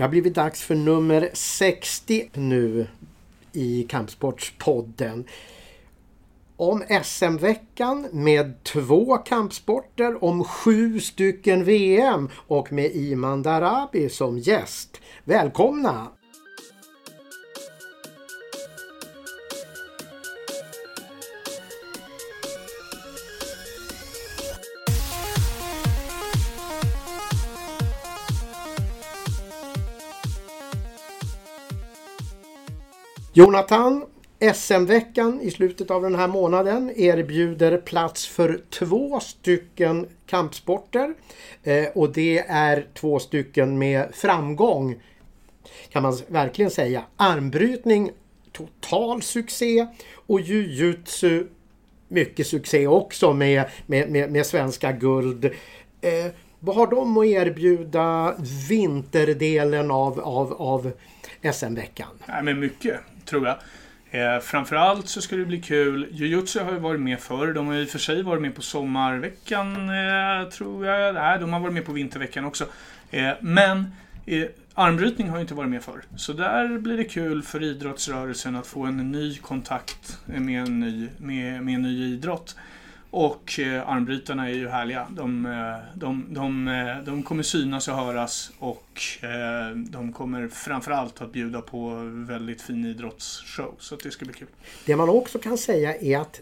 Det har blivit dags för nummer 60 nu i Kampsportspodden. Om SM-veckan med två kampsporter, om sju stycken VM och med Iman Darabi som gäst. Välkomna! Jonathan, SM-veckan i slutet av den här månaden erbjuder plats för två stycken kampsporter. Eh, och det är två stycken med framgång kan man verkligen säga. Armbrytning total succé och jujutsu mycket succé också med, med, med, med svenska guld. Eh, vad har de att erbjuda vinterdelen av, av, av SM-veckan? Nej, men mycket tror jag. Eh, framförallt så ska det bli kul. Jujutsu har ju varit med förr. De har i och för sig varit med på sommarveckan, eh, tror jag. Nej, de har varit med på vinterveckan också. Eh, men eh, armbrytning har ju inte varit med förr. Så där blir det kul för idrottsrörelsen att få en ny kontakt med en ny, med, med en ny idrott. Och eh, armbrytarna är ju härliga. De, eh, de, de, eh, de kommer synas och höras och eh, de kommer framförallt att bjuda på väldigt fin idrottsshow. Så det ska bli kul. Det man också kan säga är att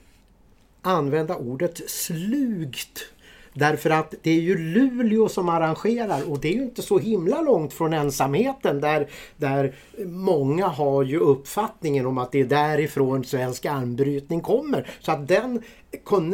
använda ordet slugt Därför att det är ju Luleå som arrangerar och det är ju inte så himla långt från ensamheten där, där många har ju uppfattningen om att det är därifrån svensk armbrytning kommer. Så att den,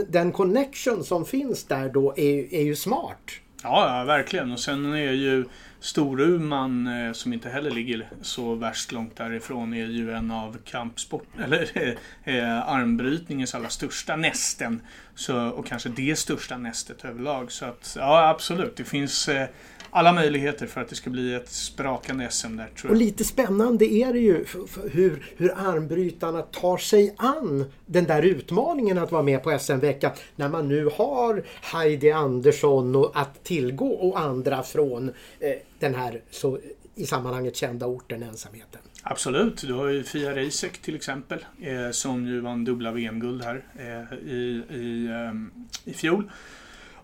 den connection som finns där då är, är ju smart. Ja, ja, verkligen. Och sen är ju Storuman, eh, som inte heller ligger så värst långt därifrån, är ju en av kampsport, eller eh, eh, armbrytningens allra största nästen. Så, och kanske det största nästet överlag. Så att, ja absolut, det finns eh, alla möjligheter för att det ska bli ett sprakande SM där. Och lite spännande är det ju hur, hur armbrytarna tar sig an den där utmaningen att vara med på SM-veckan när man nu har Heidi Andersson och att tillgå och andra från eh, den här så i sammanhanget kända orten ensamheten. Absolut. Du har ju Fia Reisek till exempel eh, som ju vann dubbla VM-guld här eh, i, i, eh, i fjol.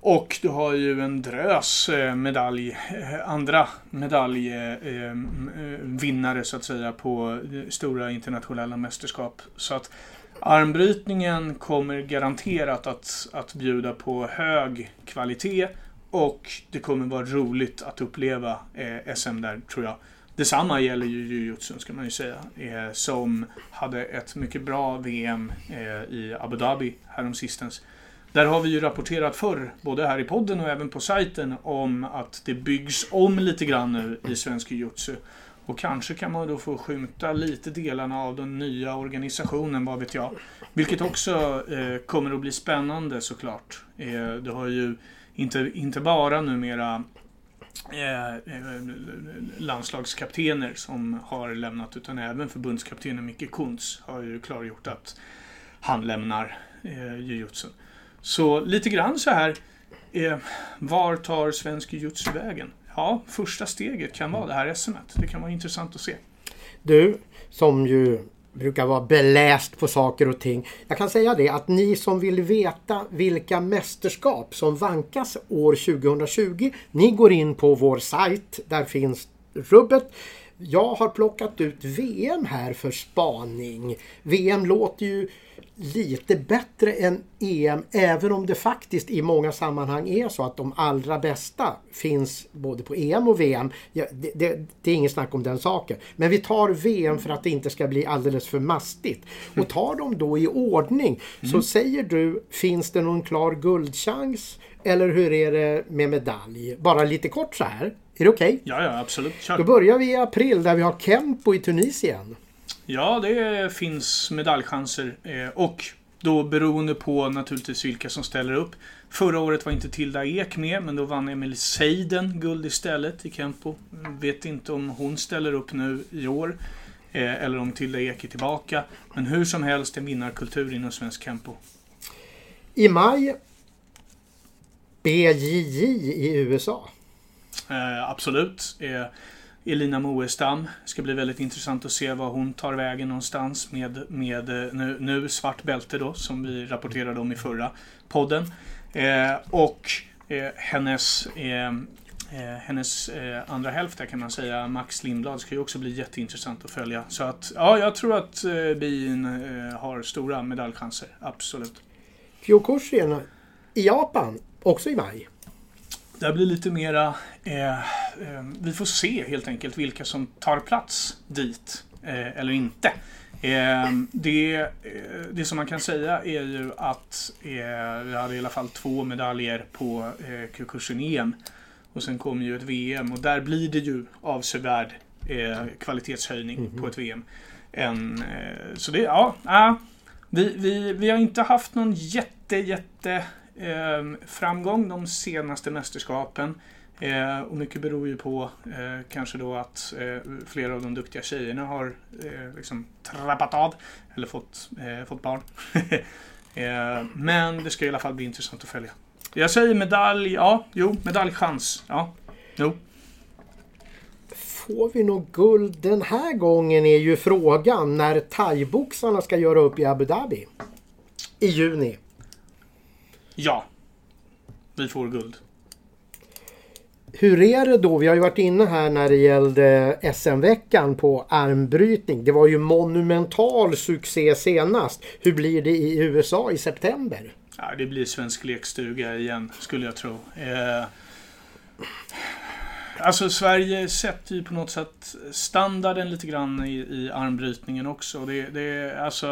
Och du har ju en drös eh, medalj, eh, andra medaljvinnare eh, så att säga på stora internationella mästerskap. Så att armbrytningen kommer garanterat att, att bjuda på hög kvalitet och det kommer vara roligt att uppleva SM där tror jag. Detsamma gäller ju jujutsun ska man ju säga. som hade ett mycket bra VM i Abu Dhabi häromsistens. Där har vi ju rapporterat förr, både här i podden och även på sajten, om att det byggs om lite grann nu i svensk jujutsu. Och kanske kan man då få skymta lite delarna av den nya organisationen, vad vet jag. Vilket också eh, kommer att bli spännande såklart. Eh, det har ju inte, inte bara numera eh, eh, landslagskaptener som har lämnat utan även förbundskaptenen Micke Kuntz har ju klargjort att han lämnar eh, jujutsun. Så lite grann så här, eh, var tar svensk jujutsu vägen? Ja, första steget kan vara det här SMet. Det kan vara intressant att se. Du, som ju brukar vara beläst på saker och ting. Jag kan säga det att ni som vill veta vilka mästerskap som vankas år 2020. Ni går in på vår sajt. Där finns rubbet. Jag har plockat ut VM här för spaning. VM låter ju lite bättre än EM även om det faktiskt i många sammanhang är så att de allra bästa finns både på EM och VM. Ja, det, det, det, är inget snack om den saken. Men vi tar VM för att det inte ska bli alldeles för mastigt. Och tar dem då i ordning mm. så säger du, finns det någon klar guldchans? Eller hur är det med medalj? Bara lite kort så här. Är det okej? Okay? Ja, ja, absolut. Kör. Då börjar vi i april där vi har Kempo i Tunisien. Ja, det finns medaljchanser. Eh, och då beroende på naturligtvis vilka som ställer upp. Förra året var inte Tilda Ek med, men då vann Emily Seiden guld istället i Kempo. Vet inte om hon ställer upp nu i år. Eh, eller om Tilda Ek är tillbaka. Men hur som helst en vinnarkultur inom svensk Kempo. I maj BJJ i USA. Eh, absolut. Eh, Elina Moestam. Det ska bli väldigt intressant att se vad hon tar vägen någonstans med, med eh, nu, nu svart bälte då, som vi rapporterade om i förra podden. Eh, och eh, hennes, eh, eh hennes eh, andra hälft kan man säga, Max Lindblad, ska ju också bli jätteintressant att följa. Så att, ja, jag tror att eh, bin eh, har stora medaljchanser, absolut. Kyokushin i Japan, också i maj. Det blir lite mera... Eh, eh, vi får se helt enkelt vilka som tar plats dit eh, eller inte. Eh, det, eh, det som man kan säga är ju att vi hade i alla fall två medaljer på eh, Kyokushin-EM. Och sen kommer ju ett VM och där blir det ju avsevärd kvalitetshöjning mm -hmm. på ett VM. En, så det, ja, äh, vi, vi, vi har inte haft någon jätte, jätte Ehm, framgång de senaste mästerskapen. Eh, och mycket beror ju på eh, kanske då att eh, flera av de duktiga tjejerna har eh, liksom trappat av eller fått, eh, fått barn. Eh, men det ska i alla fall bli intressant att följa. Jag säger medalj, ja, jo, medaljchans. Ja, jo. Får vi något guld den här gången är ju frågan när thaiboxarna ska göra upp i Abu Dhabi. I juni. Ja. Vi får guld. Hur är det då? Vi har ju varit inne här när det gällde SM-veckan på armbrytning. Det var ju monumental succé senast. Hur blir det i USA i september? Ja, det blir svensk lekstuga igen, skulle jag tro. Eh, alltså Sverige sätter ju på något sätt standarden lite grann i, i armbrytningen också. Det, det, alltså,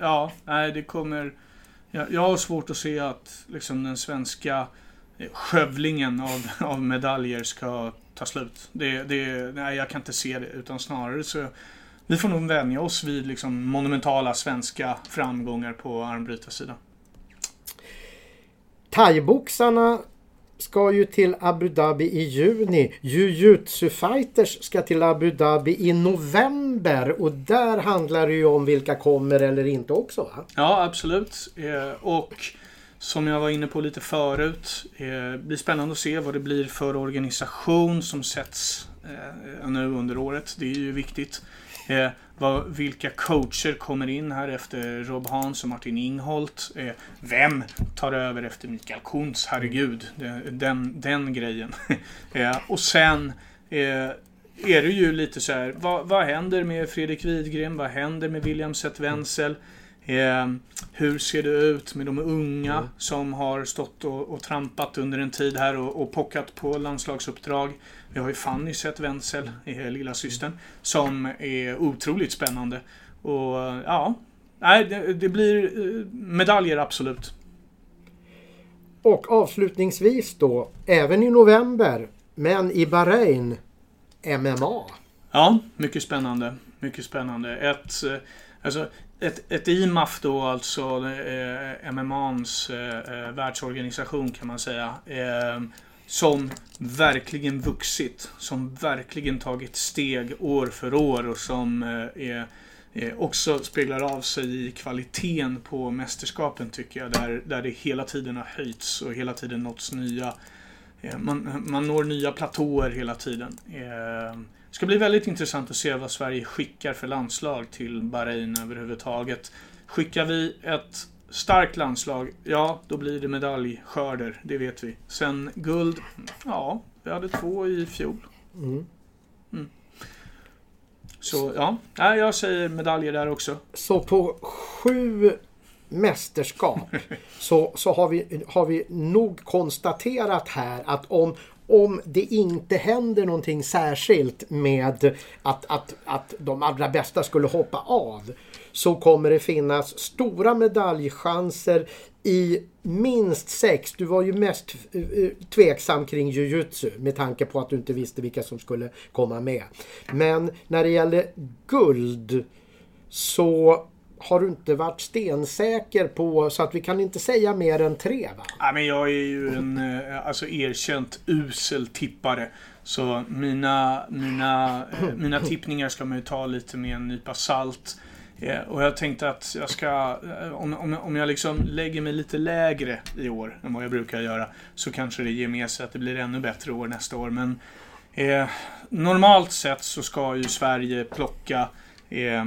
ja, nej, det kommer jag, jag har svårt att se att liksom, den svenska eh, skövlingen av, av medaljer ska ta slut. Det, det, nej, jag kan inte se det. Utan snarare så vi får nog vänja oss vid liksom, monumentala svenska framgångar på armbrytarsidan. Thaiboxarna ska ju till Abu Dhabi i juni. Jujutsu Fighters ska till Abu Dhabi i november och där handlar det ju om vilka kommer eller inte också va? Ja absolut. Eh, och som jag var inne på lite förut. Eh, det blir spännande att se vad det blir för organisation som sätts eh, nu under året. Det är ju viktigt. Vad, vilka coacher kommer in här efter Rob Hans och Martin Ingholt? Eh, vem tar över efter Mikael Kuntz? Herregud, den, den grejen. eh, och sen eh, är det ju lite så här, vad, vad händer med Fredrik Widgren? Vad händer med William Seth Wenzel? Eh, hur ser det ut med de unga mm. som har stått och, och, trampat under en tid här och, och pockat på landslagsuppdrag? Vi har ju Fanny sett Wenzel, lilla systern, som är otroligt spännande. Och ja, nej, det, det blir eh, medaljer absolut. Och avslutningsvis då, även i november, men i Bahrain, MMA. Ja, mycket spännande. Mycket spännande. Ett, eh, alltså, ett, ett IMAF då, alltså eh, MMAns eh, världsorganisation kan man säga. Eh, som verkligen vuxit. Som verkligen tagit steg år för år och som eh, är, är också speglar av sig i kvaliteten på mästerskapen tycker jag. Där, där det hela tiden har höjts och hela tiden nåtts nya... Eh, man, man når nya platåer hela tiden. Det ska bli väldigt intressant att se vad Sverige skickar för landslag till Bahrain överhuvudtaget. Skickar vi ett starkt landslag, ja, då blir det medaljskörder. Det vet vi. Sen guld, ja, vi hade två i fjol. Mm. Mm. Så ja, jag säger medaljer där också. Så på sju mästerskap så, så har, vi, har vi nog konstaterat här att om, om det inte händer någonting särskilt med att, att, att de allra bästa skulle hoppa av så kommer det finnas stora medaljchanser i minst sex. Du var ju mest eh, eh, tveksam kring jujutsu med tanke på att du inte visste vilka som skulle komma med. Men när det gäller guld så har du inte varit stensäker på så att vi kan inte säga mer än tre va? Ja, men jag är ju en eh, alltså, erkänt usel tippare. Så mina, mina, mina tippningar ska man ju ta lite med en nypa salt. Eh, och jag tänkte att jag ska, eh, om, om, om jag liksom lägger mig lite lägre i år än vad jag brukar göra, så kanske det ger med sig att det blir ännu bättre år nästa år. Men Eh, normalt sett så ska ju Sverige plocka eh, eh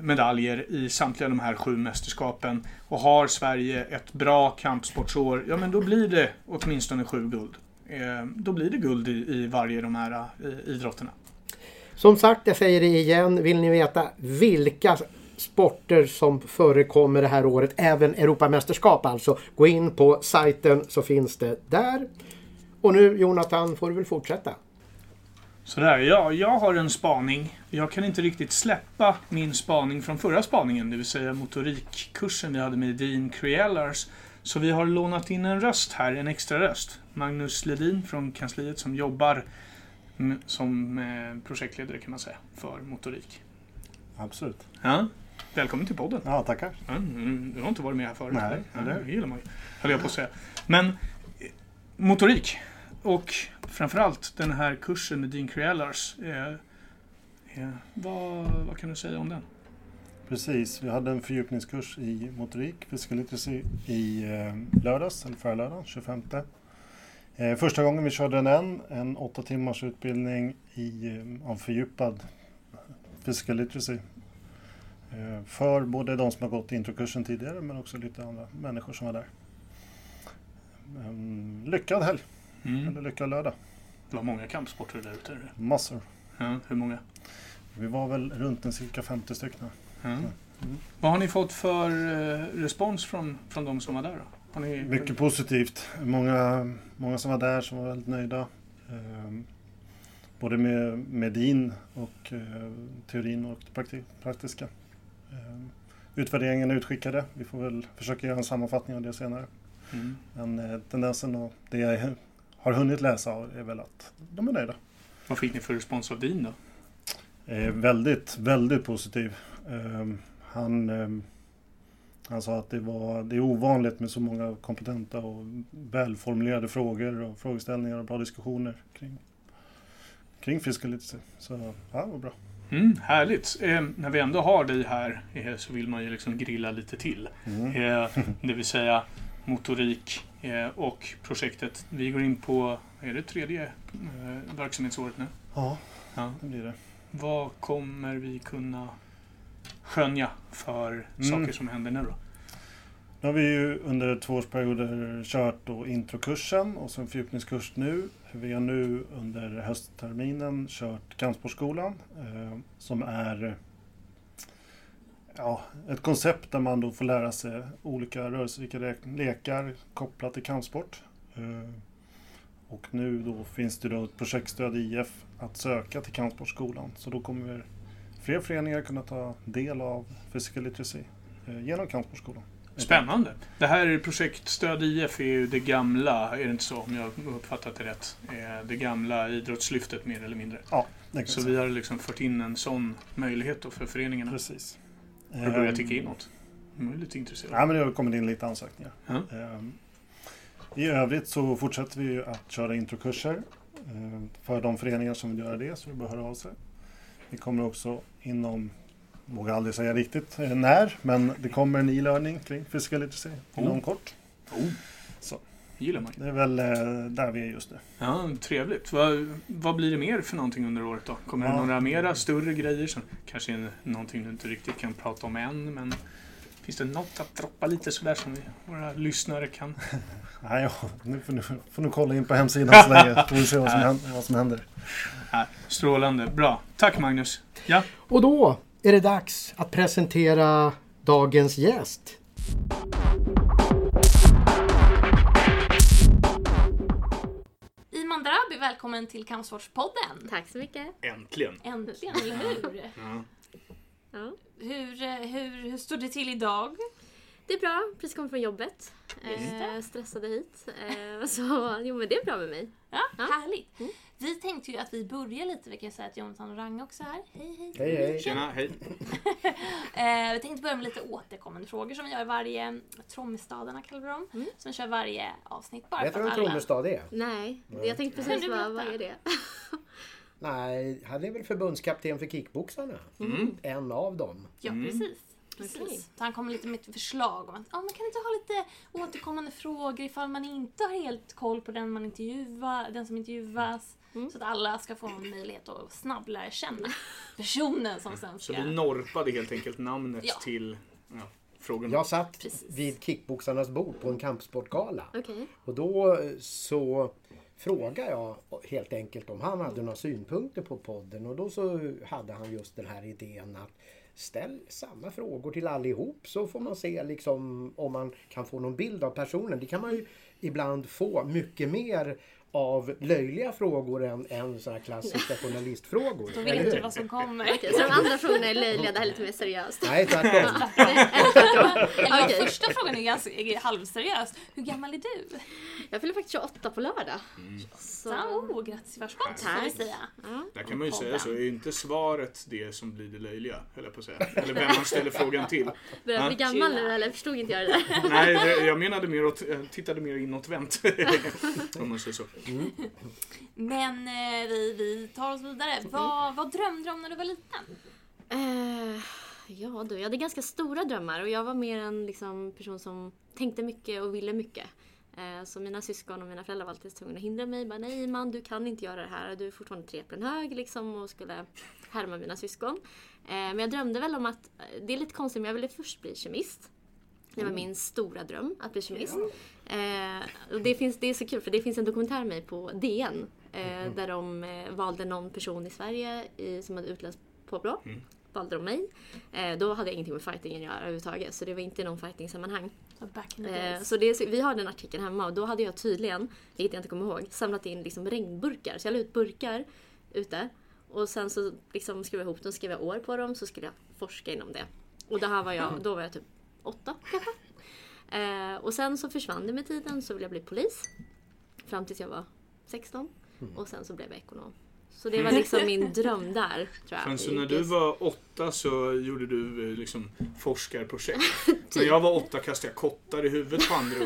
medaljer i samtliga de här sju mästerskapen. Och har Sverige ett bra kampsportsår, ja men då blir det åtminstone sju guld. Eh, då blir det guld i, i varje de här idrotterna. Som sagt, jag säger det igen. Vill ni veta vilka sporter som förekommer det här året, även Europamästerskap alltså. Gå in på sajten så finns det där. Och nu Jonathan får du väl fortsätta. Sådär, ja, jag har en spaning. Jag kan inte riktigt släppa min spaning från förra spaningen, det vill säga motorikkursen vi hade med Dean Creellars. Så vi har lånat in en röst här, en extra röst. Magnus Ledin från kansliet som jobbar som eh, projektledare kan man säga, för motorik. Absolut. Ja. Välkommen till podden. Ja, tackar. Ja, du har inte varit med här förut. Nej, ja, det gillar man ju. Höll jag på att säga. Men eh, motorik och framförallt den här kursen med Dean Criellars. Eh, eh, vad, vad kan du säga om den? Precis, vi hade en fördjupningskurs i motorik, physical literacy, i eh, lördags, eller förra lördagen, 25. Eh, första gången vi körde den än, en åtta timmars utbildning i, eh, av fördjupad physical literacy. Eh, för både de som har gått introkursen tidigare men också lite andra människor som var där. En lyckad helg, Mm. eller lyckad lördag. Det var många kampsporter där ute. eller? Massor. Ja, hur många? Vi var väl runt en cirka 50 stycken. Ja. Mm. Vad har ni fått för eh, respons från, från de som var där? Då? Ni, Mycket positivt. Många, många som var där som var väldigt nöjda. Ehm, både med, med din och eh, teorin och det prakti- praktiska. Ehm, utvärderingen är utskickade. Vi får väl försöka göra en sammanfattning av det senare. Mm. Men eh, tendensen och det jag har hunnit läsa av är väl att de är nöjda. Vad fick ni för respons av din då? Eh, väldigt, väldigt positiv. Ehm, han, ehm, han sa att det, var, det är ovanligt med så många kompetenta och välformulerade frågor och frågeställningar och bra diskussioner kring, kring literacy. Så ja, det var bra. Mm, härligt. Eh, när vi ändå har dig här eh, så vill man ju liksom grilla lite till. Mm. Eh, det vill säga motorik eh, och projektet. Vi går in på, är det tredje eh, verksamhetsåret nu? Ja, Ja. det blir det. Vad kommer vi kunna skönja för Mm. saker som händer nu då? Nu har vi ju under tvåårsperioder kört då introkursen och sen fördjupningskurs nu. Vi har nu under höstterminen kört kampsportskolan eh, som är ja, ett koncept där man då får lära sig olika rörelserika le- lekar kopplat till kampsport. Eh, och nu då finns det då ett projektstöd i IF att söka till kampsportskolan. Så då kommer fler föreningar kunna ta del av physical literacy eh, genom kampsportskolan. Spännande. Det här är projektstöd IF är ju det gamla, är det inte så om jag uppfattat det rätt? Eh, Det gamla idrottslyftet mer eller mindre. Ja, Så vi har liksom fört in en sån möjlighet då för föreningarna. Precis. Har det börjat Ehm, ticka inåt? Jag är lite intresserad. Ja, men det har kommit in lite ansökningar. Ehm, I övrigt så fortsätter vi att köra introkurser ehm, för de föreningar som vill göra det, så det bör höra av sig. Vi kommer också inom, vågar aldrig säga riktigt eh, när, men det kommer en e-learning kring physical literacy inom Oh. kort. Oh. Så. gillar man. Det är väl eh, där vi är just nu. Ja, trevligt. Vad, vad blir det mer för någonting under året då? Kommer det Ja. några mera större grejer som kanske någonting du inte riktigt kan prata om än, men finns det något att droppa lite sådär som våra lyssnare kan? Nej, ja, nu får, nu får du kolla in på hemsidan så länge, får vi se vad som, händer, vad som händer. Strålande. Bra. Tack Magnus. Ja, Och då är det dags att presentera dagens gäst. Iman Drabi, välkommen till Kampsportspodden. Tack så mycket. äntligen. Äntligen, eller hur? Ja. Ja. Hur, eh, hur? Hur står det till idag? Det är bra, precis kommit från jobbet. Eh, stressade hit. Eh, så jo men det är bra med mig. Ja, Ja. Härligt. Vi tänkte ju att vi börjar lite, vi kan säga att Jonathan och Ranga också är här. Hej hej. Hej hej! Tjena, hej. Eh, vi tänkte börja med lite återkommande frågor som vi gör varje, Trommestadarna kallar vi dem. Mm. Som vi kör varje avsnitt bara Vet du vad en trommestad är? Nej, jag tänkte precis vad, vad är det? Nej, han är väl förbundskapten för kickboxarna. Mm. En av dem. Ja, Mm. precis. Precis. Så han kommer lite med ett förslag om att ah, man kan inte ha lite återkommande frågor ifall man inte har helt koll på den man intervjuar, den som intervjuas. Så att alla ska få en möjlighet att snabbt lära känna personen som sen Så ska... du norpade helt enkelt namnet Ja. till ja, frågorna. Jag satt Precis. vid kickboxarnas bord på en kampsportgala. Okej. Och då så frågade jag helt enkelt om han hade några synpunkter på podden och då så hade han just den här idén att ställ samma frågor till allihop så får man se liksom om man kan få någon bild av personen. Det kan man ju ibland få mycket mer av löjliga frågor än, än sådana här klassiska journalistfrågor. Då vet du vad som kommer. Okej, så de andra frågorna är löjliga, det här är lite mer seriöst. Nej, tvärtom. Eller Okej. första frågan är ganska är halvseriös. Hur gammal är du? Jag fyller faktiskt 28 på lördag. Så, Så, oh, grattis i förskott får vi säga. ja. Där kan man ju säga så, är inte svaret det som blir det löjliga, höll jag på att säga. Eller vem man ställer frågan till. Börjar jag bli gammal nu eller förstod inte jag det där? Nej, jag menade mer åt, tittade mer inåtvänt. Om man säger så. Men eh, vi, vi tar oss vidare. Vad, vad drömde du om när du var liten? Eh, ja du, jag hade ganska stora drömmar och jag var mer en liksom, person som tänkte mycket och ville mycket. Eh, så mina syskon och mina föräldrar var alltid tvungna att hindra mig. Bara, Nej man, du kan inte göra det här. Du är fortfarande tre äpplen hög liksom och skulle härma mina syskon. Eh, men jag drömde väl om att, det är lite konstigt men jag ville först bli kemist. Det var min stora dröm, att bli kemist. Eh, och det, finns, det är så kul för det finns en dokumentär med mig på DN. Eh, Där de eh, valde någon person i Sverige i, som hade utländskt påbrå. Valde de mig. Eh, då hade jag ingenting med fightingen att göra överhuvudtaget. Så det var inte någon fighting-sammanhang. Så back in the Eh, days. så det, så- vi har den artikeln hemma och då hade jag tydligen, vilket jag inte kommer ihåg, samlat in liksom regnburkar. Så jag la ut burkar ute. Och sen så liksom skrev jag ihop dem, skrev jag år på dem så skulle jag forska inom det. Och det här var jag, då var jag typ åtta kanske. Eh, och sen så försvann det med tiden så ville jag bli polis. Fram tills jag var 16. Och sen så blev jag ekonom. Så det var liksom min dröm där. Tror jag. Men så när du var åtta så gjorde du eh, liksom forskarprojekt. När jag var åtta kastade jag kottar i huvudet på andra.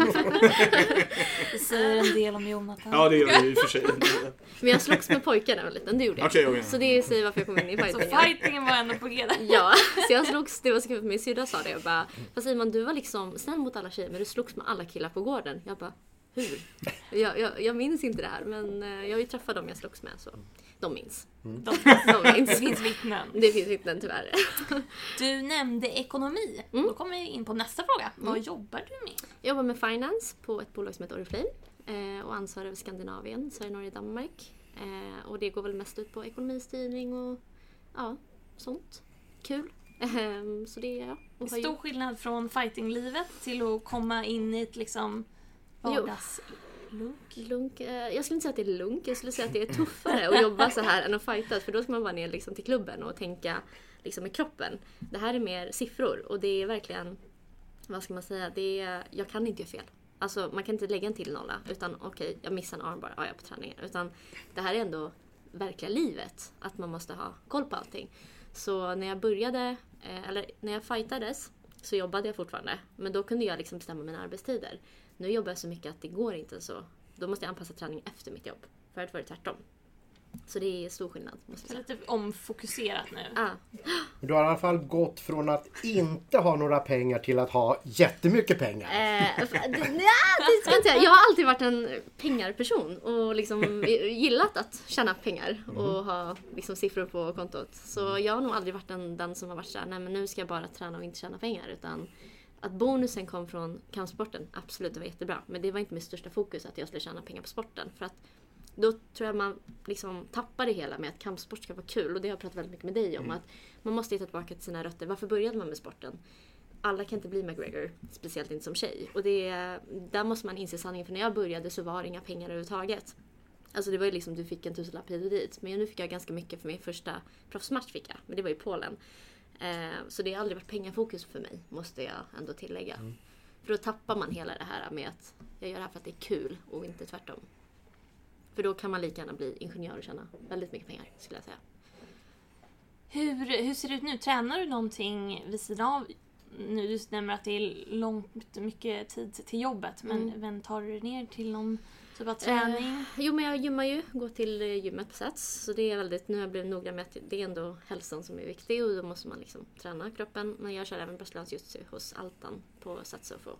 Det säger en del om Jonathan. Ja, det gör det i och för sig. Men jag slogs med pojkar när jag var liten, det gjorde jag. Okej, okej. Så det säger varför jag kom in i Så fightingen. fightingen var ändå på G där. Ja, så jag slogs, det var så kul för min syrra sa det. Jag bara, fast Simon du var liksom snäll mot alla tjejer men du slogs med alla killar på gården. Jag bara, hur? Jag, jag, jag minns inte det här men eh, jag har ju träffat dem jag slogs med så de minns. De, De det minns. finns vittnen. Det finns vittnen tyvärr. Du nämnde ekonomi. Då kommer vi in på nästa fråga. Vad jobbar du med? Jag jobbar med finance på ett bolag som heter Oriflame eh, och ansvarar över Skandinavien, Sverige, Norge, Danmark. Eh, och det går väl mest ut på ekonomistyrning och ja, sånt. Kul. Ehm, så det är jag. Stor skillnad från fightinglivet till att komma in i ett liksom Jo. Lunk? Lunk, eh, jag skulle inte säga att det är lunk, jag skulle säga att det är tuffare att jobba så här än att fightas för då ska man vara ner liksom till klubben och tänka liksom med kroppen. Det här är mer siffror och det är verkligen, vad ska man säga, det är, jag kan inte göra fel. Alltså man kan inte lägga en till nolla utan okej, jag missar en arm bara, ja, jag är på träningen. Utan det här är ändå verkliga livet, att man måste ha koll på allting. Så när jag började, eh, eller när jag fightades så jobbade jag fortfarande. Men då kunde jag liksom bestämma mina arbetstider. Nu jobbar jag så mycket att det går inte så. Då måste jag anpassa träning efter mitt jobb. Förut var det tvärtom. Så det är stor skillnad måste jag säga. lite omfokuserat nu. Ah, Du har i alla fall gått från att inte ha några pengar till att ha jättemycket pengar. eh, det, nja, det ska jag inte säga. Jag har alltid varit en pengarperson och liksom gillat att tjäna pengar och ha liksom siffror på kontot. Så jag har nog aldrig varit den, den som har varit såhär, nej men nu ska jag bara träna och inte tjäna pengar. Utan att bonusen kom från kampsporten, absolut det var jättebra. Men det var inte mitt största fokus att jag skulle tjäna pengar på sporten. För att då tror jag man liksom tappar det hela med att kampsport ska vara kul. Och det har jag pratat väldigt mycket med dig om. Att man måste hitta tillbaka till sina rötter. Varför började man med sporten? Alla kan inte bli McGregor, speciellt inte som tjej. Och det, där måste man inse sanningen. För när jag började så var det inga pengar överhuvudtaget. Alltså det var ju liksom, du fick en tusenlapp hit och dit. Men nu fick jag ganska mycket för min första proffsmatch fick jag. Men det var i Polen. Eh, så det har aldrig varit pengafokus för mig, måste jag ändå tillägga. För då tappar man hela det här med att jag gör det här för att det är kul och inte tvärtom. För då kan man lika gärna bli ingenjör och tjäna väldigt mycket pengar, skulle jag säga. Hur, hur ser det ut nu? Tränar du någonting vid sidan av? Nu du nämner att det är långt mycket tid till jobbet. Men, Mm. men tar du ner till någon typ av träning? Eh, jo, men jag gymmar ju. Går till eh, gymmet på Sats. Så det är väldigt, nu har jag blivit noga med att det är ändå hälsan som är viktig och då måste man liksom träna kroppen. Men jag kör även jiu hos Altan på Sats och får,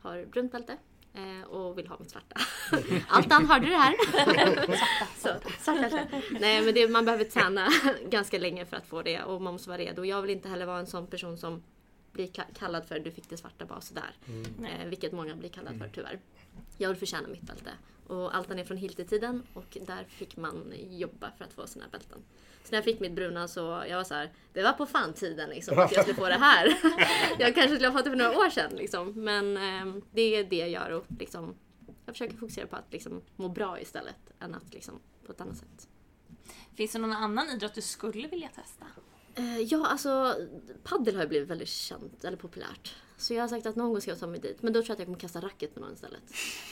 har brunt bälte Eh, och vill ha mitt svarta. Altan, hörde du det här? så, svarta. Nej men det, man behöver träna ganska länge för att få det och man måste vara redo. Jag vill inte heller vara en sån person som blir ka- kallad för du fick det svarta bara sådär. Eh, vilket många blir kallad för tyvärr. Jag vill förtjäna mitt bälte. Och Altan är från Hiltetiden och där fick man jobba för att få sina bälten. Så när jag fick mitt bruna så jag var så här, det var på fan tiden liksom att jag skulle få det här. jag kanske skulle ha fått det för några år sedan liksom. Men eh, det är det jag gör och liksom, jag försöker fokusera på att liksom, må bra istället än att liksom, på ett annat sätt. Finns det någon annan idrott du skulle vilja testa? Eh, ja, alltså paddel har ju blivit väldigt känt, eller populärt. Så jag har sagt att någon gång ska jag ta mig dit. Men då tror jag att jag kommer kasta racket på någon istället.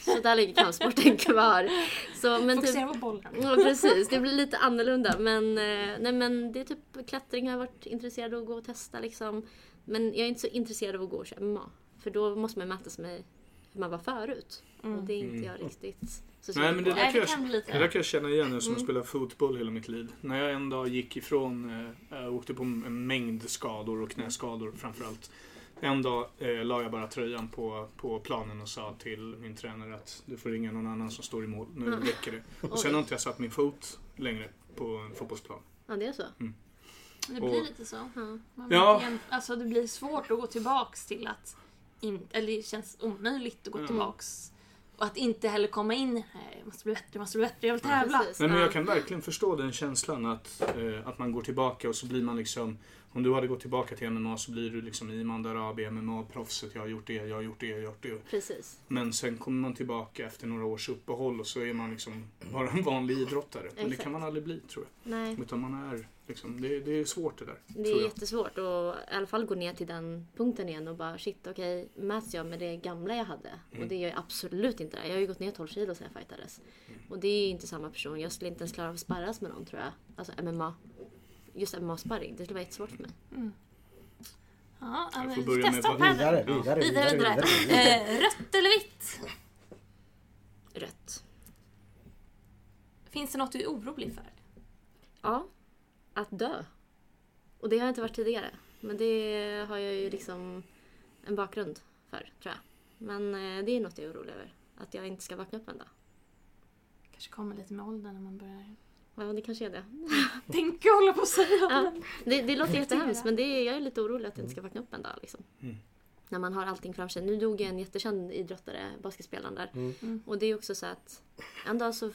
Så där ligger kampsporten kvar. Så, men typ, Fokusera på bollen. Ja precis, det blir lite annorlunda. Men, eh, nej, men det är typ klättring har jag varit intresserad av att gå och testa liksom. Men jag är inte så intresserad av att gå och köra MMA. För då måste man mäta sig med hur man var förut. Och det är inte jag riktigt så Nej, men det där Nej, det jag, det där kan jag känna igen nu som har spelat fotboll hela mitt liv. När jag en dag gick ifrån, jag åkte på en mängd skador och knäskador framförallt. En dag eh, la jag bara tröjan på, på planen och sa till min tränare att du får ringa någon annan som står i mål. Nu räcker det. Och sen har inte jag satt min fot längre på en fotbollsplan. Ja, det är så. Det Och- blir lite så. Ja. Man Ja. verkligen- Alltså det blir svårt att gå tillbaks till att... In, eller det känns omöjligt att gå Ja. tillbaks. Och att inte heller komma in Nej, jag måste bli bättre, jag måste bli bättre, jag vill tävla. Precis. Nej, men Ja. jag kan verkligen förstå den känslan att, eh, att man går tillbaka och så blir man liksom Om du hade gått tillbaka till MMA så blir du liksom Iman Darabi, MMA-proffset. Jag har gjort det, jag har gjort det, jag har gjort det. Precis. Men sen kommer man tillbaka efter några års uppehåll och så är man liksom bara en vanlig idrottare. Men det Exakt. kan man aldrig bli tror jag. Nej, Utan man är liksom, det, det är svårt det där. det är jättesvårt och i alla fall gå ner till den punkten igen och bara shit okej, mäts jag med det gamla jag hade? Och det gör jag absolut inte. Jag har ju gått ner 12 kilo sedan jag fightades. Och det är ju inte samma person. Jag skulle inte ens klara av att sparras med någon tror jag. Alltså MMA. Just MMA-sparring, det skulle vara jättesvårt för mig. Ja, Jag men vi börja med testar padel. Vidare, vidare, Vidare, vidare. Eh, rött eller vitt? Rött. Finns det något du är orolig för? Ja, att dö. Och det har jag inte varit tidigare. Men det har jag ju liksom en bakgrund för, tror jag. Men eh, det är något jag är orolig över. Att jag inte ska vakna upp en dag. Kanske kommer lite med åldern när man börjar Ja, det kanske är det. tänka och hålla på att säga. Ja, det, det låter jättehemskt men det är, jag är lite orolig att jag inte ska vakna upp en dag. Liksom. Mm. När man har allting framför sig. Nu dog en jättekänd idrottare, basketspelaren där. Mm. Och det är ju också så att en dag så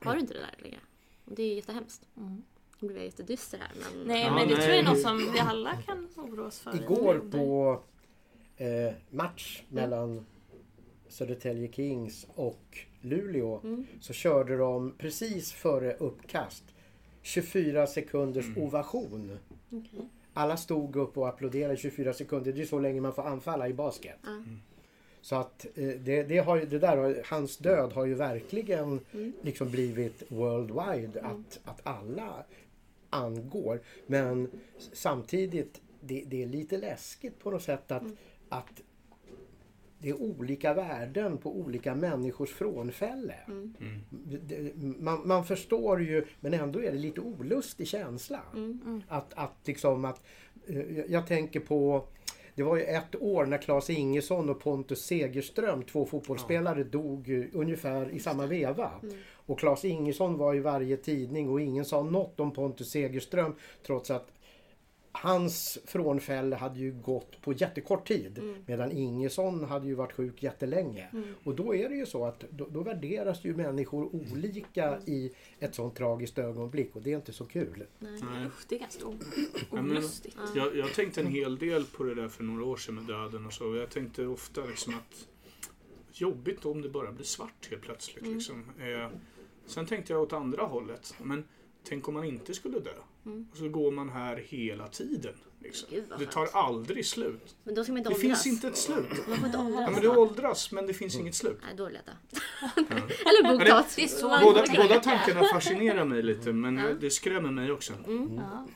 har du inte det där längre. Och det är jättehemskt. Mm. Nu blir jag jättedyster här men... Nej, Ja, men det nej. tror jag är något som vi alla kan oroa oss för. Igår på eh, match mellan Södertälje Kings och Luleå Mm. så körde de precis före uppkast 24 sekunders ovation. Okej. Alla stod upp och applåderade i 24 sekunder. Det är så länge man får anfalla i basket. Ja. Så att eh, det, det, har ju, det där, har- hans död har ju verkligen Mm. liksom blivit worldwide. Att, att alla angår. Men samtidigt, det, det är lite läskigt på något sätt att, att det är olika värden på olika människors frånfälle. Mm. Det- Man, man förstår ju, men ändå är det lite olustig känsla. Mm. Att, att liksom att, eh, jag- jag tänker på det var ju ett år när Claes Ingesson och Pontus Segerström, två fotbollsspelare, dog ungefär i samma veva. Och Claes Ingesson var i varje tidning och ingen sa något om Pontus Segerström trots att hans frånfälle hade ju gått på jättekort tid. Medan Ingesson hade ju varit sjuk jättelänge. Och då är det ju så att då, då värderas ju människor olika i ett sånt tragiskt ögonblick och det är inte så kul. Nej. Nej. Usch, det är ganska olustigt. Jag, jag tänkte en hel del på det där för några år sedan med döden och så. Jag tänkte ofta liksom att jobbigt om det bara blir svart helt plötsligt. Mm. Liksom. Eh, sen tänkte jag åt andra hållet. Men tänk om man inte skulle dö. Mm. Och så går man här hela tiden. Liksom. Det tar aldrig slut. Men då ska man inte Det åldras. finns inte ett slut. Man får inte åldras. Ja, men du åldras men det finns inget slut. Nej, då dö. Eller boktat. Det är så Båda, båda tankarna fascinerar mig lite men Ja. det skrämmer mig också. Ja.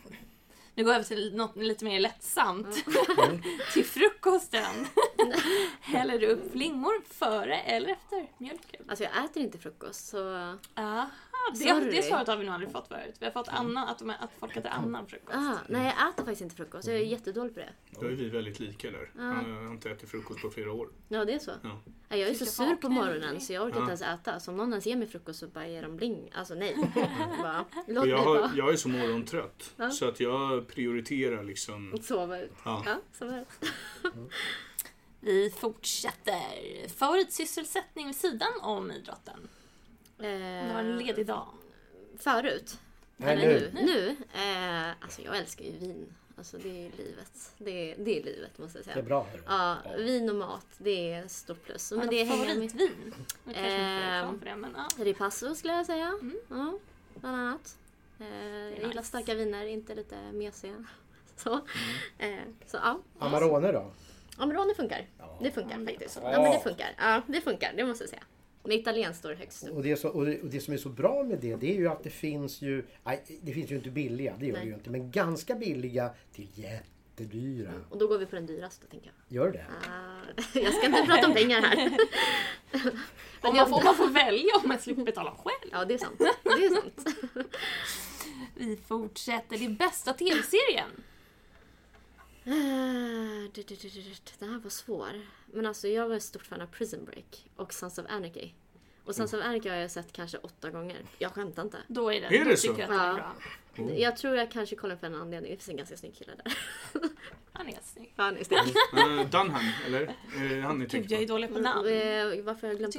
Nu går jag över till något lite mer lättsamt. till frukosten. Häller du upp flingor före eller efter mjölken? Alltså jag äter inte frukost så... Aha. Det, det svaret har vi nog aldrig fått förut. Vi har fått Anna, att, de, att folk äter annan frukost. Ah, nej, jag äter faktiskt inte frukost. Jag är jättedålig på det. Då är vi väldigt lika där. Jag har inte ätit frukost på flera år. Ja, det är så. Ja. Jag är så sur på morgonen så jag orkar inte ens äta. Så om någon ens ger mig frukost så bara ger de bling. Alltså nej. bara, låt jag, har, bara jag är så morgontrött. Ja. Så att jag prioriterar liksom... sova ut. Ja. Ja, sova ut. Vi fortsätter. Favoritsysselsättning vid sidan om idrotten? Det var en Eh, ledig dag. förut. Nej, Eller nu. nu. Nu. Eh, alltså jag älskar ju vin. Alltså det är livet. Det är, det är livet måste jag Det är säga. bra. hörru. Ja, vin och mat, det är stort plus. Men det med. favoritvin? Det, men ja. Ripasso skulle jag säga. Mm. Ja, bland annat. Eh, jag nice. gillar starka viner, inte lite mesiga. Så, Mm. eh, så ja. Amarone då? Amarone funkar. Ja. Det funkar faktiskt. Ja. Ja, men det funkar. Ja, det funkar. Det måste jag säga. Men italienskt står högst upp. Och det, så, och, det, och det som är så bra med det, det är ju att det finns ju... Nej, det finns ju inte billiga, det gör Nej. det ju inte. Men ganska billiga till jättedyra. Och då går vi på den dyraste tänker jag. Gör det? Ah, jag ska inte prata om pengar här. Men Om jag- man, får, man får välja om man slipper betala själv. Ja, det är sant. Det är sant. Vi fortsätter. Det är bästa tv-serien. Ah, du, du, du, du, du. Den här var svår. Men alltså jag var ett stort fan av Prison Break och Sons of Anarchy. Och Sons of Anarchy har jag sett kanske åtta gånger. Jag skämtar inte. Då är det, Är det så? jag Ja. bra. Oh. Jag tror jag kanske kollar för en anledning. Det finns en ganska snygg kille där. Han är snygg. Han är snygg. Uh, Dunham, eller? Eh, han är Gud, tänkt jag är dålig på namn. Eh, Varför har jag glömt.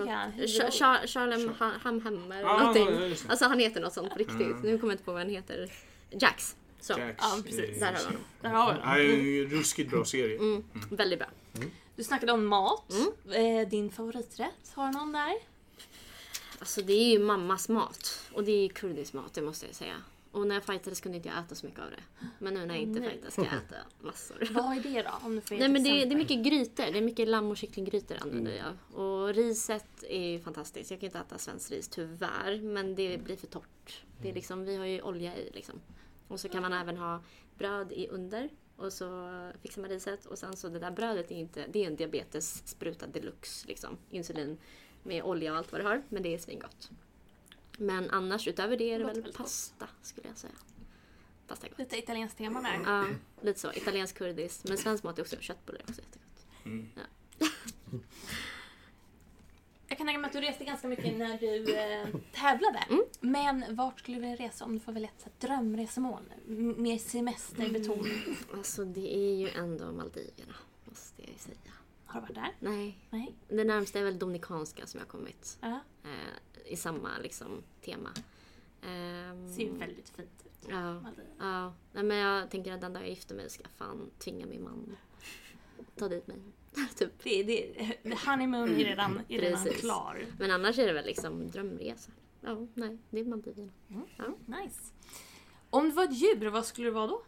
Char- Charlem Ha- Hamhammer eller Ah, någonting. Alltså han heter något sånt på riktigt. Mm. Nu kommer jag inte på vad han heter. Jax. Så, Ja, precis. där har vi honom. Där har vi den. en ruskigt bra serie. Mm, väldigt bra. Du snackade om mat. Mm. Eh, Din favoriträtt, har du någon där? Alltså det är ju mammas mat. Och det är kurdisk mat, det måste jag säga. Och när jag fightades kunde inte jag äta så mycket av det. Men nu när jag inte fightas ska jag äta massor. Vad är det då? Om du får Nej men det, det är mycket grytor. Det är mycket lamm och kycklinggrytor använder jag. Och riset är ju fantastiskt. Jag kan inte äta svenskt ris tyvärr. Men det blir för torrt. Det är liksom, vi har ju olja i liksom. Och så kan man även ha bröd i under. Och så fixar man riset. Och sen så det där brödet är inte, det är en diabetesspruta deluxe liksom. Insulin med olja och allt vad det har. Men det är svingott. Men annars utöver det är det väl gott. pasta skulle jag säga. Pasta är gott. Lite italienskt tema där. Ja, lite så. Italiensk kurdiskt. Men svensk mat är också köttbullar är också jättegott. Mm. Jag kan tänka mig att du reste ganska mycket när du eh, tävlade. Mm. Men vart skulle du vilja resa om du får välja ett drömresmål? M- Mer semesterbetonat. Alltså det är ju ändå Maldiverna, måste jag ju säga. Har du varit där? Nej, Nej? det närmsta är väl Dominikanska som jag har kommit. Ja. Eh, I samma liksom tema. Ehm, Ser ju väldigt fint ut. Ja, ja. Nej, men jag tänker att den dag jag gifter mig ska fan tvinga min man ta dit mig. typ. Det, det, the honeymoon är redan, är redan klar. Men annars är det väl liksom drömresa. Ja, nej, det är Maldiverna. Nice. Om du var ett djur, vad skulle du vara då?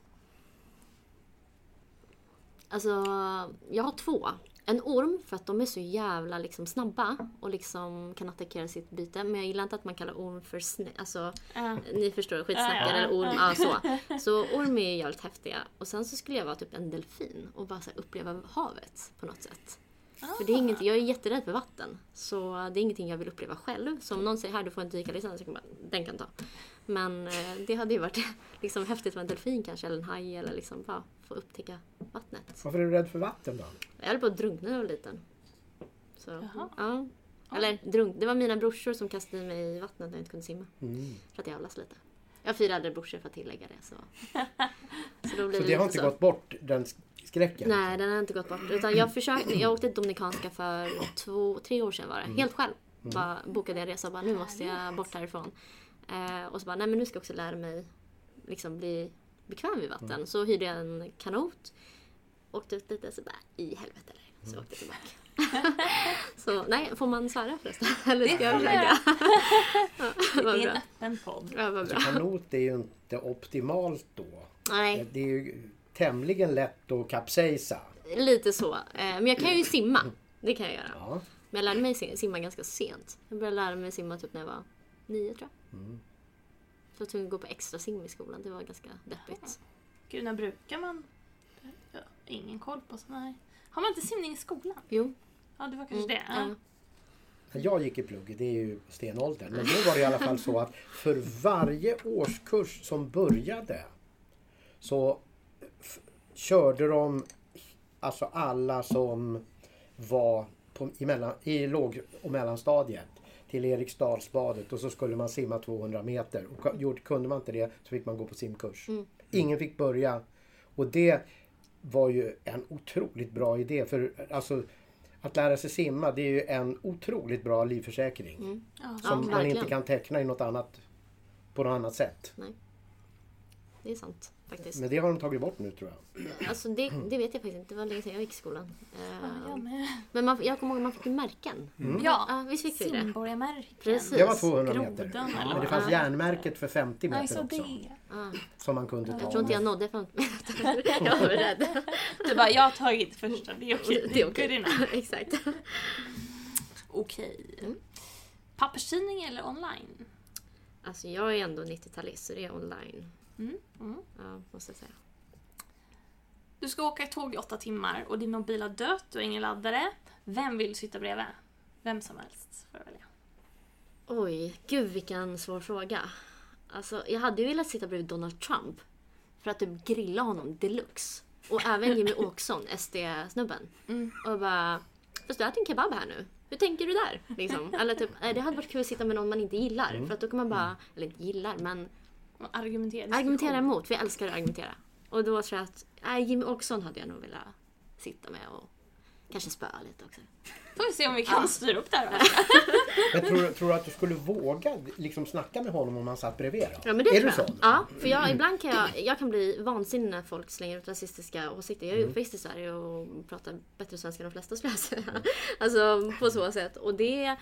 Alltså, jag har två. En orm för att de är så jävla liksom snabba och liksom kan attackera sitt byte. Men jag gillar inte att man kallar orm för snä... Alltså, Ja. ni förstår, skitsnackare ja, eller orm. Ja, så. så orm är ju jävligt häftiga. Och sen så skulle jag vara typ en delfin och bara uppleva havet på något sätt. För det är inget, jag är jätterädd för vatten. Så det är ingenting jag vill uppleva själv. Så om någon säger här du får en dykarlicens så kan man den kan ta. Men eh, det hade ju varit liksom häftigt med en delfin kanske, eller en haj eller liksom bara få upptäcka vattnet. Varför är du rädd för vatten då? Jag höll på att drunkna när jag var liten. Så, Jaha. ja. Eller drunk, det var mina brorsor som kastade mig i vattnet när jag inte kunde simma. Mm. För att jävlas lite. Jag har fyra äldre brorsor för att tillägga det. Så, så då blir Så det det har inte så. gått bort, den skräcken? Nej, den har inte gått bort. Utan jag, försökte, jag åkte till Dominikanska för två, tre år sedan var det. Helt själv. Bara bokade en resa och bara nu måste jag bort härifrån. Eh, och så bara, nej men nu ska jag också lära mig liksom bli bekväm i vatten. Så hyrde jag en kanot. Åkte ut lite så bara, i helvete eller? Så åkte jag tillbaka. så nej, får man svära förresten? Eller ska jag får försöka? ja, Det är en öppen podd. Ja. Kanot är ju inte optimalt då. Nej, Det är ju tämligen lätt att kapsejsa. lite så. Eh, men jag kan ju simma. Det kan jag göra. Ja. Men jag lärde mig sim- simma ganska sent. Jag började lära mig simma typ när jag var nio tror jag. Mm. Så jag tvungen att gå på extra sim i skolan. Det var ganska deppigt. Gud, när brukar man... Jag har ingen koll på sådana här. Har man inte simning i skolan? Jo. Ja, det var kanske det. Ja. när jag gick i plugget, det är ju stenåldern, men då var det i alla fall så att för varje årskurs som började så körde de alltså alla som var på, i, mellan, i låg och mellanstadiet till Eriksdalsbadet och så skulle man simma 200 meter. Och kunde man inte det så fick man gå på simkurs. Ingen fick börja. Och det var ju en otroligt bra idé. För alltså, att lära sig simma det är ju en otroligt bra livförsäkring. Ja. Som Ja, man inte kan teckna i något annat, på något annat sätt. Det är sant faktiskt. Men det har de tagit bort nu tror jag. Alltså det, det vet jag faktiskt inte. Det var länge sedan jag gick i skolan. Ja, jag med. Men man, jag kommer ihåg att man fick ju märken. Ja, Ja, visst fick vi det. Precis. Det var 200 meter. Grodan eller Men det fanns är. järnmärket för 50 meter Alltså också. det. Som man kunde ta. jag tror inte jag nådde 50 meter. jag var rädd. Du bara, jag har tagit första, det är okej. Det är okej. Exakt. Okej. Mm. Papperstidning eller online? Alltså jag är ändå 90-talist så det är online. Mm. Mm. Ja, måste jag säga. Du ska åka tåg i åtta timmar och din mobil har dött, du har ingen laddare. Vem vill du sitta bredvid? Vem som helst får välja. Oj, gud vilken svår fråga. Alltså, jag hade ju velat sitta bredvid Donald Trump. För att typ grilla honom deluxe. Och även Jimmy Åkesson, SD-snubben. Mm. Och bara, fast du äter en kebab här nu. Hur tänker du där? Liksom. Eller typ, det hade varit kul att sitta med någon man inte gillar. För att då kan man bara, eller inte gillar, men Argumentera. argumentera emot. Jag älskar att argumentera. Och då tror jag att, nej, Jimmy Åkesson hade jag nog velat sitta med och kanske spöa lite också. Får vi se om vi kan styra upp det här. Men tror, tror du att du skulle våga liksom snacka med honom om han satt bredvid? Då? Ja men det är tror du jag. sån? Ja, för jag, ibland kan jag, jag kan bli vansinnig när folk slänger ut rasistiska åsikter. Jag är Mm. uppväxt i Sverige och pratar bättre svenska än de flesta skulle jag säga. Alltså på så sätt. Och det,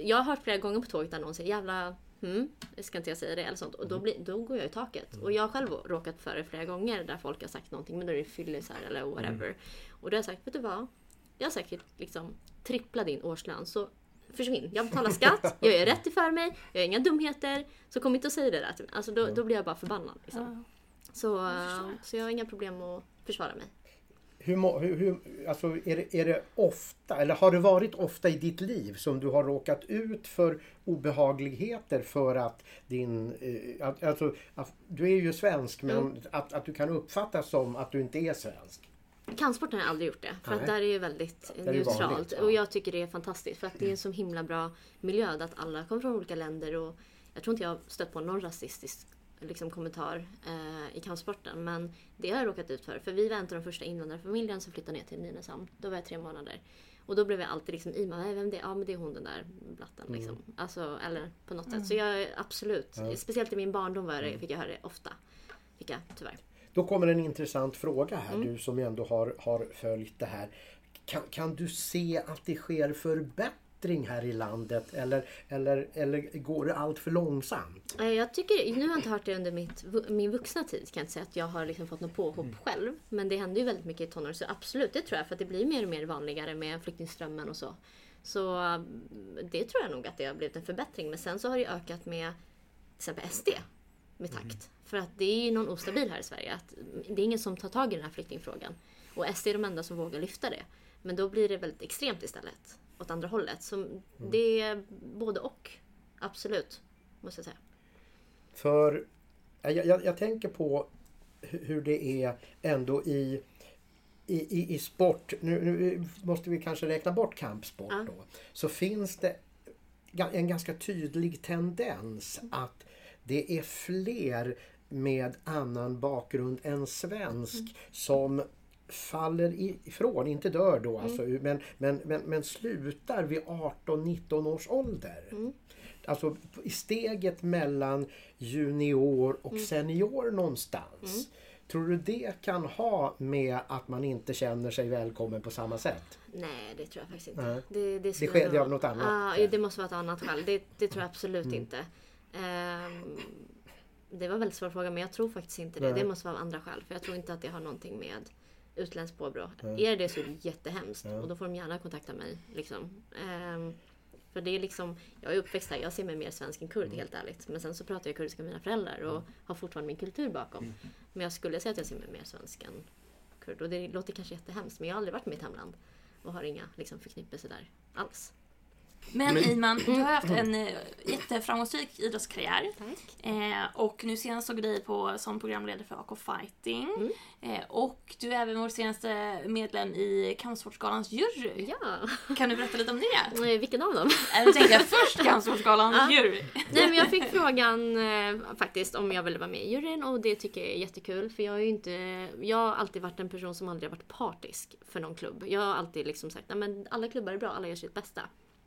jag har hört flera gånger på tåget där någon säger jävla Hmm, ska inte jag säga det eller sånt. Och Mm. då, blir, då går jag i taket. Och jag har själv råkat för det flera gånger där folk har sagt någonting men då är det fyllisar eller whatever. Mm. Och då har jag sagt, vet du vad? Jag har säkert liksom trippla din årslön så försvinn. Jag betalar skatt, jag gör rätt för mig, jag gör inga dumheter. Så kom inte och säg det där till mig. Alltså då, då blir jag bara förbannad. Liksom. Så, eh, så jag har inga problem att försvara mig. Hur, hur, hur, alltså är, det, är det ofta, eller har det varit ofta i ditt liv som du har råkat ut för obehagligheter för att din... Eh, alltså, du är ju svensk men Mm. att, att du kan uppfattas som att du inte är svensk. Kampsporten har jag aldrig gjort det. För att där är ju väldigt är det neutralt. vanligt, ja. Och jag tycker det är fantastiskt. För att det är en så himla bra miljö där att alla kommer från olika länder. Och jag tror inte jag har stött på någon rasistisk liksom, kommentar eh, i kampsporten. Men det har jag råkat ut för. För vi var av de första invandrarfamiljerna som flyttade ner till Nynäshamn. Då var jag tre månader. Och då blev jag alltid liksom i mig, vem det är? Ja men det är hon den där blatten liksom. Alltså, eller på något sätt. Så jag absolut, speciellt i min barndom var det, fick jag höra det ofta. Fick jag tyvärr. Då kommer en intressant fråga här, Mm. du som ändå har, har följt det här. Kan, kan du se att det sker förbättring här i landet eller, eller, eller går det allt för långsamt? Eh, Jag tycker, nu har jag inte hört det under mitt, min vuxna tid kan jag inte säga att jag har liksom fått något påhopp själv. Men det händer ju väldigt mycket i tonåren så absolut det tror jag för att det blir mer och mer vanligare med flyktingströmmen och så. Så mm, det tror jag nog att det har blivit en förbättring. Men sen så har det ökat med till exempel SD med takt. För att det är ju någon ostabil här i Sverige. Att det är ingen som tar tag i den här flyktingfrågan. Och SD är de enda som vågar lyfta det. Men då blir det väldigt extremt istället. Åt andra hållet. Så det är både och. Absolut. Måste jag säga. För jag, jag, jag tänker på hu- hur det är ändå i, i, i, i sport. Nu, nu måste vi kanske räkna bort kampsport Ja. då. Så finns det en ganska tydlig tendens att det är fler med annan bakgrund än svensk som faller ifrån, inte dör då alltså, men, men, men, men slutar vid 18-19 års ålder. Alltså i steget mellan junior och senior någonstans. Tror du det kan ha med att man inte känner sig välkommen på samma sätt? Nej, det tror jag faktiskt inte. Nej. Det, det, sker- det är av något annat Ja, det måste vara ett annat skäl. Det, det tror jag absolut inte. Ehm, det var en väldigt svår fråga, men jag tror faktiskt inte det. Nej. Det måste vara av andra skäl. För jag tror inte att det har någonting med utländskt påbrå. Är det så är det jättehemskt. Och då får de gärna kontakta mig. Liksom. Ehm, för det är liksom, jag är uppväxt här, jag ser mig mer svensk än kurd helt ärligt. Men sen så pratar jag kurdiska med mina föräldrar och har fortfarande min kultur bakom. Men jag skulle säga att jag ser mig mer svensk än kurd. Och det låter kanske jättehemskt men jag har aldrig varit i mitt hemland. Och har inga liksom, förknippelser där alls. Men, Men- Iman, du har haft en eh, jätteframgångsrik idrottskarriär. Tack. Eh, och nu senast såg vi dig på, som programledare för AK Fighting. Mm. Eh, och du är även vår senaste medlem i Kampsportsgalans jury. Ja, Kan du berätta lite om det? Eh, vilken av dem? Eller tänkte jag först Kampsportsgalans Ja. jury. Nej men jag fick frågan eh, faktiskt om jag ville vara med i juryn och det tycker jag är jättekul för jag är ju inte, jag har alltid varit en person som aldrig har varit partisk för någon klubb. Jag har alltid liksom sagt att alla klubbar är bra, alla gör sitt bästa.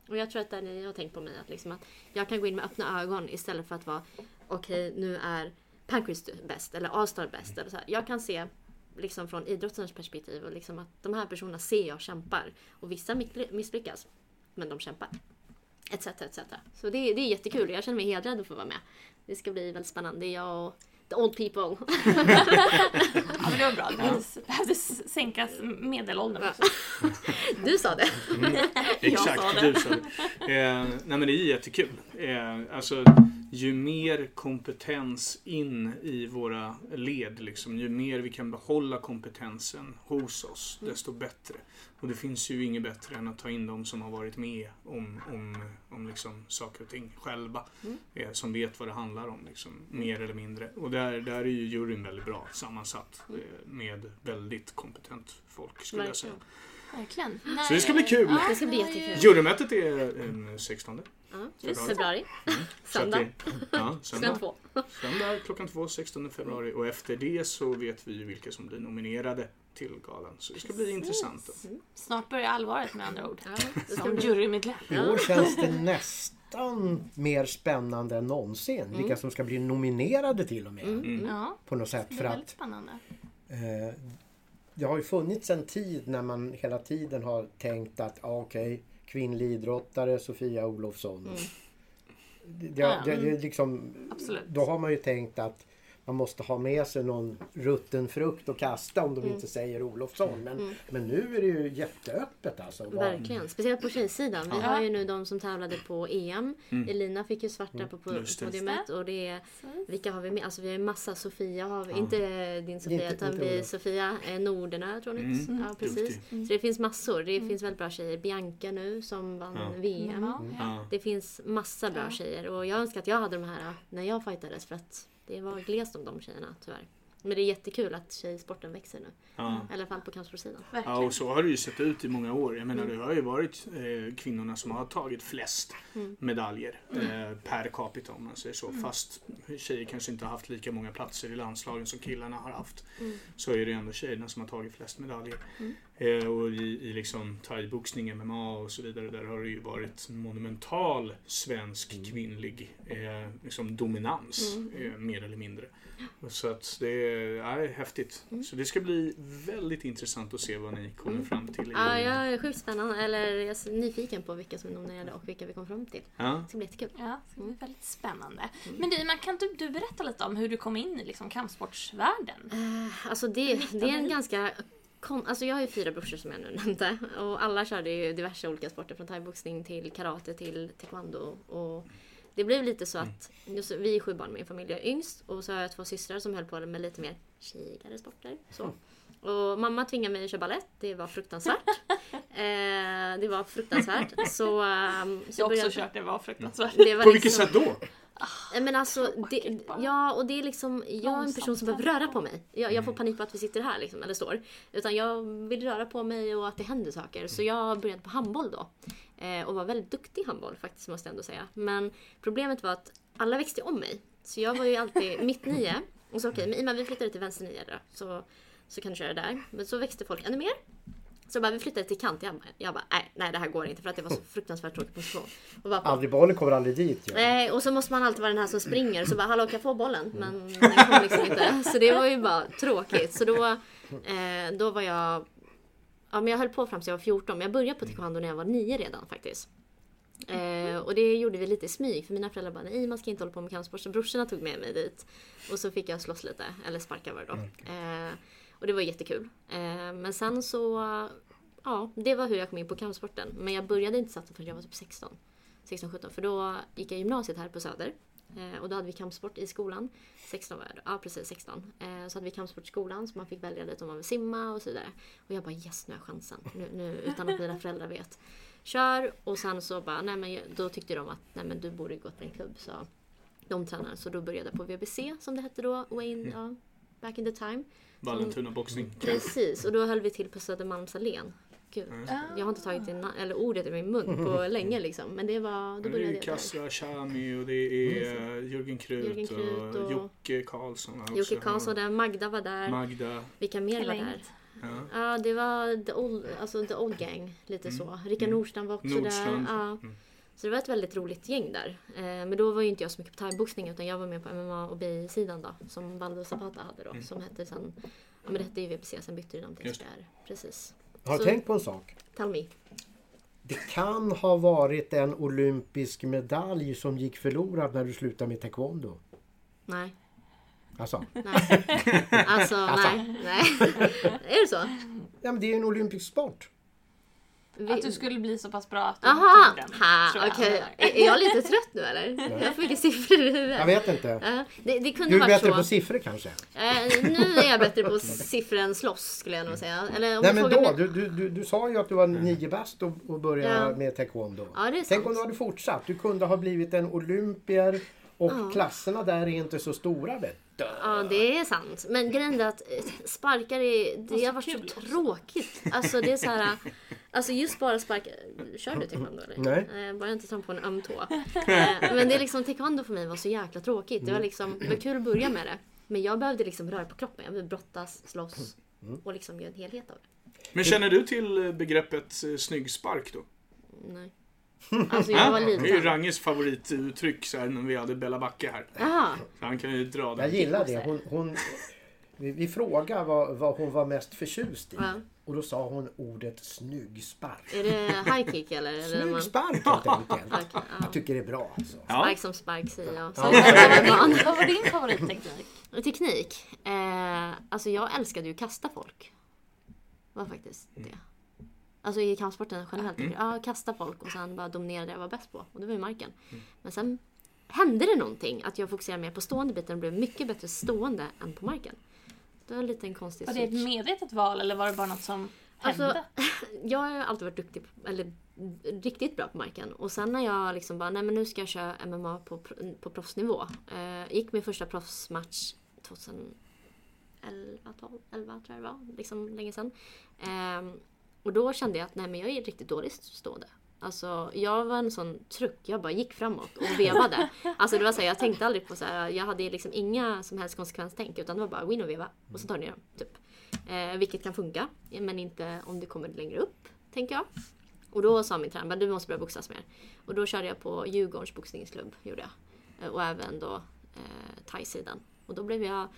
Och jag tror att där ni har tänkt på mig att, liksom att jag kan gå in med öppna ögon istället för att vara okej nu är Pancrase bäst eller Allstar bäst. Eller så här. Jag kan se liksom från idrottens perspektiv och liksom att de här personerna ser jag kämpar. Och vissa misslyckas, men de kämpar. Etc, etc. Så det, det är jättekul och jag känner mig hedrad att få vara med. Det ska bli väldigt spännande. Jag och the old people. Ja, men det var bra. Det behövdes sänkas medelåldern också. Du sa det. Exakt, sa det. du sa det. Eh, nej men det är jättekul. Eh, alltså, ju mer kompetens in i våra led, liksom, ju mer vi kan behålla kompetensen hos oss, desto bättre. Och det finns ju inget bättre än att ta in de som har varit med om, om, om liksom, saker och ting själva. Eh, som vet vad det handlar om, liksom, mer eller mindre. Och där, där är ju juryn väldigt bra sammansatt eh, med väldigt kompetent folk, skulle jag säga. Verkligen. Så det ska bli kul. Ja, Det ska bli jättekul. ju- Jurymötet är den 16. Ja, Februari. att Söndag. Ja, Klockan söndag. två. Söndag klockan två, 16 februari. Och efter det så vet vi vilka som blir nominerade till galan. Så det ska bli intressant. Då. Snart börjar allvaret med andra ord. Ja, Som jurymedlem. I år känns det nästan mer spännande än någonsin. Vilka som ska bli nominerade till och med. Mm. Ja, På något sätt. det För är väldigt att spännande. eh, det har ju funnits en tid när man hela tiden har tänkt att ah, okej, kvinnlig idrottare Sofia Olofsson. Det, det, det, det, är liksom, Absolut. då har man ju tänkt att man måste ha med sig någon rutten frukt och kasta om de inte säger Olofsson. Men, men nu är det ju jätteöppet alltså. Verkligen. Speciellt på tjejsidan. Vi Ja. har ju nu de som tävlade på EM. Elina fick ju svarta på, på podiumet. Och det är, vilka har vi med? Alltså vi har ju massa. Sofia har vi. Inte din Sofia Inte- utan inte vi. Sofia eh, Norderna tror jag. Mm. Ja, precis. Så det finns massor. Det finns väldigt bra tjejer. Bianca nu som vann Ja. VM. Det finns massa bra Ja. tjejer och jag önskar att jag hade de här när jag fightades för att det var glest om de tjejerna tyvärr. Men det är jättekul att tjejsporten växer nu. Ja. I alla fall på kampsportsidan. ja, och så har det ju sett ut i många år. Jag menar, det har ju varit eh, kvinnorna som har tagit flest medaljer eh, per capita om man säger så. Fast tjejer kanske inte har haft lika många platser i landslagen som killarna har haft. Så är det ändå tjejerna som har tagit flest medaljer. Eh, och i, i liksom thaiboxning, MMA och så vidare, där har det ju varit monumental svensk kvinnlig eh, liksom dominans, eh, mer eller mindre. Så att det är, är häftigt. Så det ska bli väldigt intressant att se vad ni kommer fram till. Ja, jag är sjukt spännande, eller jag är nyfiken på vilka som är nominerade och vilka vi kom fram till. Ja. Det ska bli jättekul. Ja, det ska bli väldigt spännande. Men du, Iman, kan du, du berätta lite om hur du kom in i liksom, kampsportsvärlden? Eh, Alltså det, det är en ganska Kom, alltså jag har ju fyra brorsor som jag nu nämnde och alla körde ju diverse olika sporter från thaiboxning till karate till taekwondo. Och det blev lite så att, just, vi är sju barn med en familj, jag är yngst och så har jag två systrar som höll på med lite mer tjejigare sporter. Så. Och mamma tvingade mig att köra balett, det var fruktansvärt. eh, det var fruktansvärt. Så, ehm, så Jag har också började- kört, det var fruktansvärt. det var På vilket liksom- sätt då? Men alltså, det, Tråkigt bara. ja och det är liksom, jag är en person som behöver röra på mig. Jag, jag får panik på att vi sitter här liksom, eller står. Utan jag vill röra på mig och att det händer saker. Så jag började på handboll då. Eh, och var väldigt duktig i handboll faktiskt måste jag ändå säga. Men problemet var att alla växte om mig. Så jag var ju alltid mitt nio. Och så okej, men Ima vi flyttade till vänster nio då. Så, så kan du köra där. Men så växte folk ännu mer. Så bara, vi flyttade till kant. Jag bara, jag bara nej, nej det här går inte för att det var så fruktansvärt tråkig position. Och bara, Aldrig, bollen kommer aldrig dit. Ja. Nej, och så måste man alltid vara den här som springer så bara hallå kan jag få bollen? Men den kom liksom inte. Så det var ju bara tråkigt. Så då, eh, då var jag, ja men jag höll på fram tills jag var 14 men jag började på taekwondo när jag var 9 redan faktiskt. Eh, och det gjorde vi lite i smyg för mina föräldrar bara nej man ska inte hålla på med kampsport så brorsorna tog med mig dit. Och så fick jag slåss lite, eller sparka var det då. Eh, och det var jättekul. Eh, men sen så, ja det var hur jag kom in på kampsporten. Men jag började inte satsa förrän jag var typ 16. 16-17 för då gick jag gymnasiet här på Söder. Eh, och då hade vi kampsport i skolan. 16 var jag då. Ja precis 16. Eh, så hade vi kampsport i skolan så man fick välja lite om man vill simma och så vidare. Och jag bara yes nu har jag chansen. Nu, nu, utan att mina föräldrar vet. Kör och sen så bara, nej men då tyckte de att nej men du borde gå till en klubb. Så de tränade så då började jag på VBC som det hette då. Wayne, ja, back in the time. Vallentuna boxning. Precis, och då höll vi till på Södermalmsallén. Gud, jag har inte tagit det, eller ordet i min mun på länge liksom. Men det var, då Det är började ju jag där. Kassra Chami och det är eh, Jörgen Krut, Jörgen Krut och, och- Jocke Karlsson. Jocke. Karlsson där, Magda var där. Magda. Vilka mer var där? Ja. Ja, det var the old, alltså the old gang, lite så. Rickard Nordstrand var också Nordstrand. där. Ja. Mm. Så det var ett väldigt roligt gäng där. Eh, men då var ju inte jag så mycket på thaiboxning utan jag var med på MMA och BI-sidan då. Som Valdo Zapata hade då. Som hette sen, ja men det hette ju VPC, sen bytte det namn till SPR. Precis. Har du tänkt på en sak? Tell me. Det kan ha varit en olympisk medalj som gick förlorad när du slutade med taekwondo. Nej. Alltså, Nej. Alltså, Alltså. nej. nej. är det så? ja, men det är en olympisk sport. Vi... Att du skulle bli så pass bra att du Aha! tog den. Ha, tror jag. Okej, är, är jag lite trött nu eller? Jag har för mycket siffror i huvudet. Jag vet inte. Ja, det, det kunde Du är bättre så. på siffror kanske? Eh, nu är jag bättre på siffror än slåss skulle jag nog säga. Eller om Nej du men då, mig- du, du, du, du sa ju att du var nio bast och, och började Ja. med taekwondo. Ja, det är Tänk om sant. du hade fortsatt. Du kunde ha blivit en olympier och Ja. klasserna där är inte så stora. Vet Ja, det är sant. Men grejen är att eh, sparkar är, det så har varit så också. tråkigt. Alltså det är så här, alltså just bara sparka. Kör du taekwondo eller? Nej. Eh, bara jag inte tar på en öm tå. Eh, men det är liksom, taekwondo för mig var så jäkla tråkigt. Det var liksom, det var kul att börja med det. Men jag behövde liksom röra på kroppen. Jag behövde brottas, slåss och liksom göra en helhet av det. Men känner du till eh, begreppet eh, snygg spark då? Nej. Alltså jag var Det är ju liten. Ranges favorituttryck så här, när vi hade Bella Backe här. Jaha. Så han kan ju dra det. Jag gillar det. Hon, hon, vi, vi frågade vad, vad hon var mest förtjust i. Ja. Och då sa hon ordet snygg spark. Är det high kick eller? eller Snygg man... spark helt enkelt. Okej, ja. Jag tycker det är bra alltså. Ja. Spark som spark säger jag. Så Ja. jag var van. Vad var din favoritteknik? Teknik? Eh, alltså jag älskade ju kasta folk. Var faktiskt det. Alltså i kampsporten generellt. Ja, kasta folk och sen bara dominera det jag var bäst på. Och det var ju marken. Men sen hände det någonting. Att jag fokuserade mer på stående biten och blev mycket bättre stående än på marken. Det var en liten konstig Var det ett medvetet val eller var det bara något som Alltså, hände? jag har ju alltid varit duktig, på, eller riktigt bra på marken. Och sen när jag liksom bara, nej men nu ska jag köra MMA på, på proffsnivå. Eh, gick min första proffsmatch 2011, 12, 11 tror jag det var. Liksom länge sedan. Ehm, och då kände jag att nej men jag är riktigt dålig stående. Alltså jag var en sån truck, jag bara gick framåt och vevade. Alltså det var så här, jag tänkte aldrig på så här, jag hade liksom inga som helst konsekvenstänk utan det var bara gå in och veva och så tar du ner dem. Typ. Eh, vilket kan funka, men inte om du kommer längre upp, tänker jag. Och då sa min tränare, du måste börja boxas mer. Och då körde jag på Djurgårdens boxningsklubb, gjorde jag. Eh, och även då eh, thai-sidan. Och då blev jag,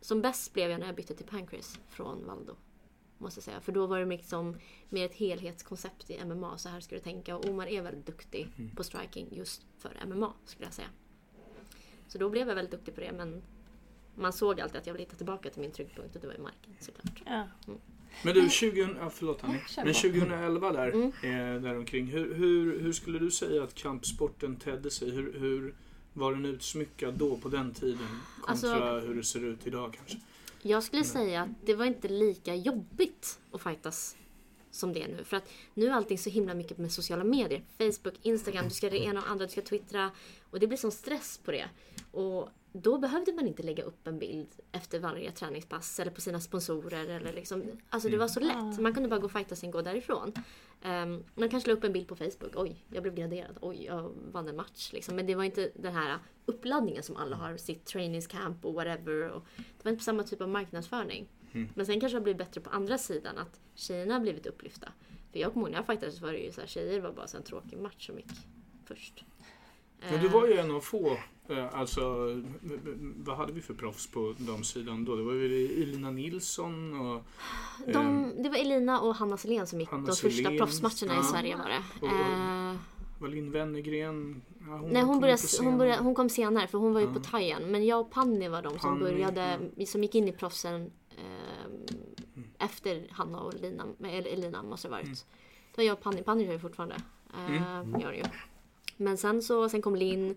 som bäst blev jag när jag bytte till Pancras från Valdo. Måste jag säga. För då var det liksom mer ett helhetskoncept i MMA. Så här ska du tänka. Och Omar är väldigt duktig på striking just för MMA, skulle jag säga. Så då blev jag väldigt duktig på det. Men man såg alltid att jag ville hitta tillbaka till min tryggpunkt och det var i marken såklart. Ja. Men du, 20, ja, förlåt Hanni. kör Men på. 2011 där, Mm. eh, däromkring. Hur, hur, hur skulle du säga att kampsporten tedde sig? Hur, hur var den utsmyckad då på den tiden? Kontra Alltså- hur det ser ut idag kanske? Jag skulle säga att det var inte lika jobbigt att fightas som det är nu. För att nu är allting så himla mycket med sociala medier. Facebook, Instagram, du ska det ena och andra, du ska twittra. Och det blir sån stress på det. Och då behövde man inte lägga upp en bild efter varje träningspass eller på sina sponsorer. Eller liksom, alltså det var så lätt. Man kunde bara gå och fighta sen gå därifrån. Um, man kanske la upp en bild på Facebook. Oj, jag blev graderad. Oj, jag vann en match. Liksom. Men det var inte den här uppladdningen som alla har. Sitt trainingscamp och whatever. Och det var inte samma typ av marknadsföring. Men sen kanske det har blivit bättre på andra sidan. Att tjejerna har blivit upplyfta. För jag kommer ihåg när jag fightades så var det ju så här, tjejer var bara så en tråkig match som gick först. Men du var ju en av få, alltså v- v- vad hade vi för proffs på de sidan då? Det var ju Elina Nilsson och... Eh, De, det var Elina och Hanna Selén som gick Hanna de första Selén, proffsmatcherna ja. i Sverige var det. Och- Eh, Valin Wennergren? Ja, hon nej, hon, började, hon, började, hon kom senare för hon var ju Ja. på Thaien. Men jag och Panni var de som Panni, började, som gick in i proffsen eh, efter Hanna och Elina, eller Elina måste det varit. Mm. Det var jag och Panni, Panni gör ju fortfarande. Eh, Gör det ju. Men sen så, sen kom Linn.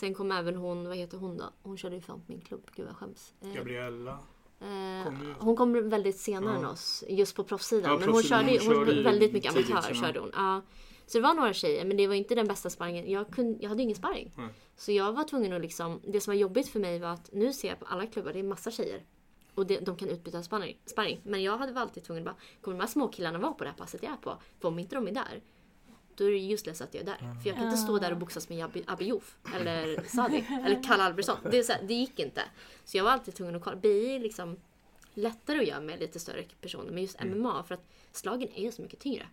Sen kom även hon, vad heter hon då? Hon körde ju fan på min klubb, gud jag skäms. Eh, Gabriella. eh, kom hon kom väldigt senare Ja. än oss, just på proffssidan. Ja, men hon körde, hon hon körde ju väldigt mycket amatör. ja. Körde hon. Ja. Så det var några tjejer, men det var inte den bästa sparringen. Jag, kunde, jag hade ingen sparring. Nej. Så jag var tvungen att liksom, det som var jobbigt för mig var att nu ser jag på alla klubbar, det är massa tjejer. Och det, de kan utbyta sparring, sparring. Men jag hade alltid tvungen att bara, kommer de här små killarna vara på det här passet jag är på? För om inte de är där, då är det useless att jag är där. För jag kan inte stå där och boxas med Abi- Abiouf eller Sadi eller Kalle Albertsson. Det, är så här, det gick inte. Så jag var alltid tvungen att kolla. BI är liksom lättare att göra med lite större personer. Men just MMA, för att slagen är så mycket tyngre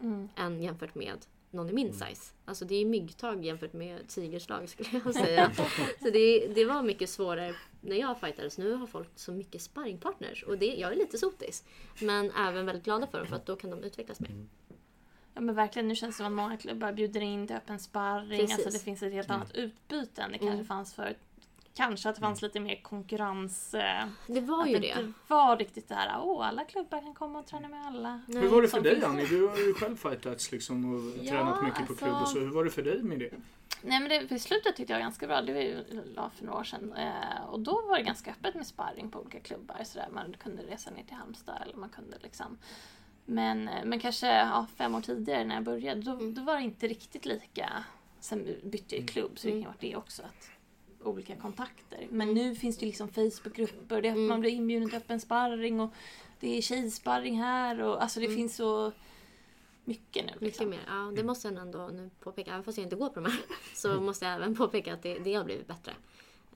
Mm. än jämfört med någon i min size. Alltså det är myggtag jämfört med tigerslag skulle jag säga. så det, det var mycket svårare när jag fightades. Nu har folk så mycket sparringpartners och det, jag är lite sotis. Men även väldigt glada för dem för att då kan de utvecklas mer. Ja men verkligen, nu känns det som att många klubbar bjuder in till öppen sparring. Precis. Alltså det finns ett helt annat utbyte än det kanske Mm. fanns förut. Kanske att det fanns lite mer konkurrens. eh, Det var att ju det det. inte var riktigt det här, åh alla klubbar kan komma och träna med alla. Nej, Hur var det för dig Annie? Du har ju själv fightats liksom och Ja, tränat mycket på alltså- klubb och så. Hur var det för dig med det? Nej men det, i slutet tyckte jag var ganska bra. Det var ju för några år sedan. Eh, och då var det ganska öppet med sparring på olika klubbar. Så där. Man kunde resa ner till Halmstad eller man kunde liksom men, men kanske ja, fem år tidigare när jag började, då, Mm. då var det inte riktigt lika. Sen bytte jag ju klubb, så det Mm. kan ha varit det också. Att, olika kontakter. Men nu finns det liksom Facebookgrupper, det, Mm. man blir inbjuden till öppen sparring och det är tjejsparring här och alltså det Mm. finns så mycket nu. Mycket Liksom. mer. Ja, det måste jag ändå nu påpeka. Även fast jag inte går på de här så måste jag även påpeka att det, det har blivit bättre.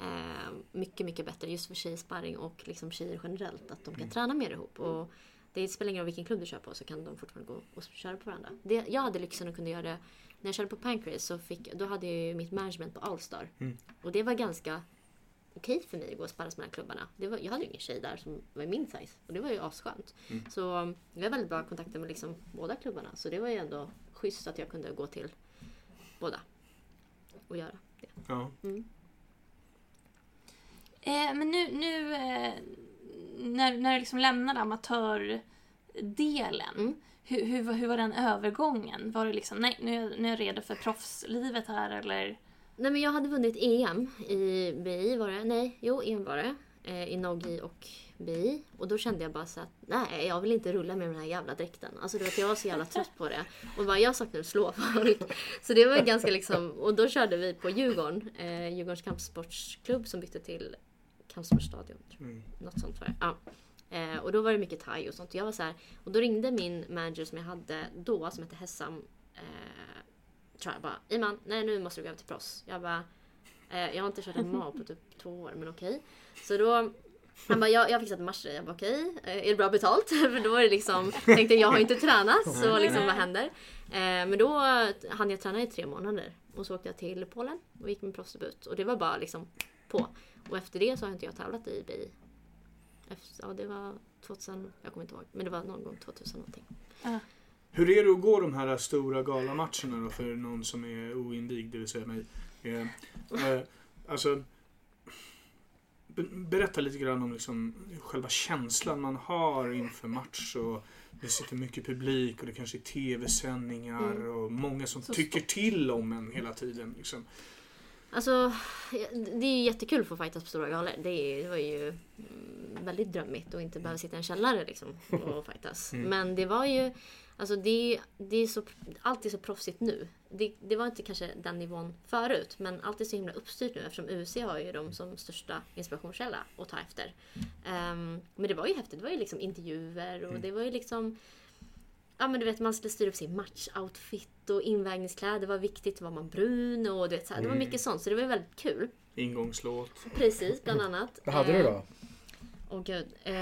Eh, mycket, mycket bättre just för tjejsparring och liksom tjejer generellt. Att de kan träna mer ihop. Och det spelar ingen roll vilken klubb du kör på så kan de fortfarande gå och köra på varandra. Det, jag hade lyxen att kunna göra det. När jag körde på Pancrase så fick, då hade jag ju mitt management på Allstar. Mm. Och det var ganska okej för mig att gå och sparras mellan klubbarna. Det var, jag hade ju ingen tjej där som var i min size. Och det var ju asskönt. Mm. Så jag har väldigt bra kontakter med liksom båda klubbarna. Så det var ju ändå schysst att jag kunde gå till båda. Och göra det. Ja. Eh, men nu, nu eh, när, när du liksom lämnade amatördelen. Mm. Hur, hur, var- hur var den övergången? Var det liksom, nej nu är, jag, nu är jag redo för proffslivet här eller? Nej men jag hade vunnit EM i BI var det. Nej, jo EM var det. Eh, I Nogi och BI. Och då kände jag bara så att nej jag vill inte rulla med den här jävla dräkten. Alltså du vet jag var så jävla trött på det. Och bara jag saknar att slå förut. Så det var ganska liksom. Och då körde vi på Djurgården. Eh, Djurgårdens kampsportsklubb som bytte till Kampsportsstadion. Mm. Något sånt var det. Ja. Eh, och då var det mycket thai och sånt. Jag var så här, och då ringde min manager som jag hade då, som hette Hessam. Eh, tror jag bara, Iman, nej nu måste du gå över till proffs. Jag bara, eh, jag har inte kört MMA på typ två år, men okej. Så då, han bara, jag, jag har fixat matcher. Jag bara, okej, eh, är det bra betalt? För då var det liksom, tänkte jag, har inte tränat, så liksom vad händer? Eh, men då hann jag träna i tre månader. Och så åkte jag till Polen och gick min proffsdebut. Och det var bara liksom på. Och efter det så har inte jag tävlat i BI. Efter, ja, det var 2000, jag kommer inte ihåg, men det var någon gång 2000 någonting. Hur är det att gå de här stora galamatcherna då för någon som är oinvigd, det vill säga mig? Eh, eh, alltså, be- berätta lite grann om liksom själva känslan man har inför match. Och det sitter mycket publik och det kanske är tv-sändningar Mm. och många som Så tycker till om en hela tiden. Liksom. Alltså, det är ju jättekul att få fightas på stora galor. Det, är, det var ju mm, väldigt drömmigt att inte behöva sitta i en källare liksom och fightas. Mm. Men det var ju, alltså det, det är så, allt är så proffsigt nu. Det, det var inte kanske den nivån förut, men allt är så himla uppstyrt nu eftersom UC har ju dem som största inspirationskälla att ta efter. Ehm, men det var ju häftigt, det var ju liksom intervjuer och Mm. det var ju liksom Ja men du vet man skulle styra upp sin matchoutfit och invägningskläder var viktigt. Var man brun och du vet så här, Det var Mm. mycket sånt så det var väldigt kul. Ingångslåt. Precis, bland annat. Vad hade du Eh, då? Åh gud. Eh,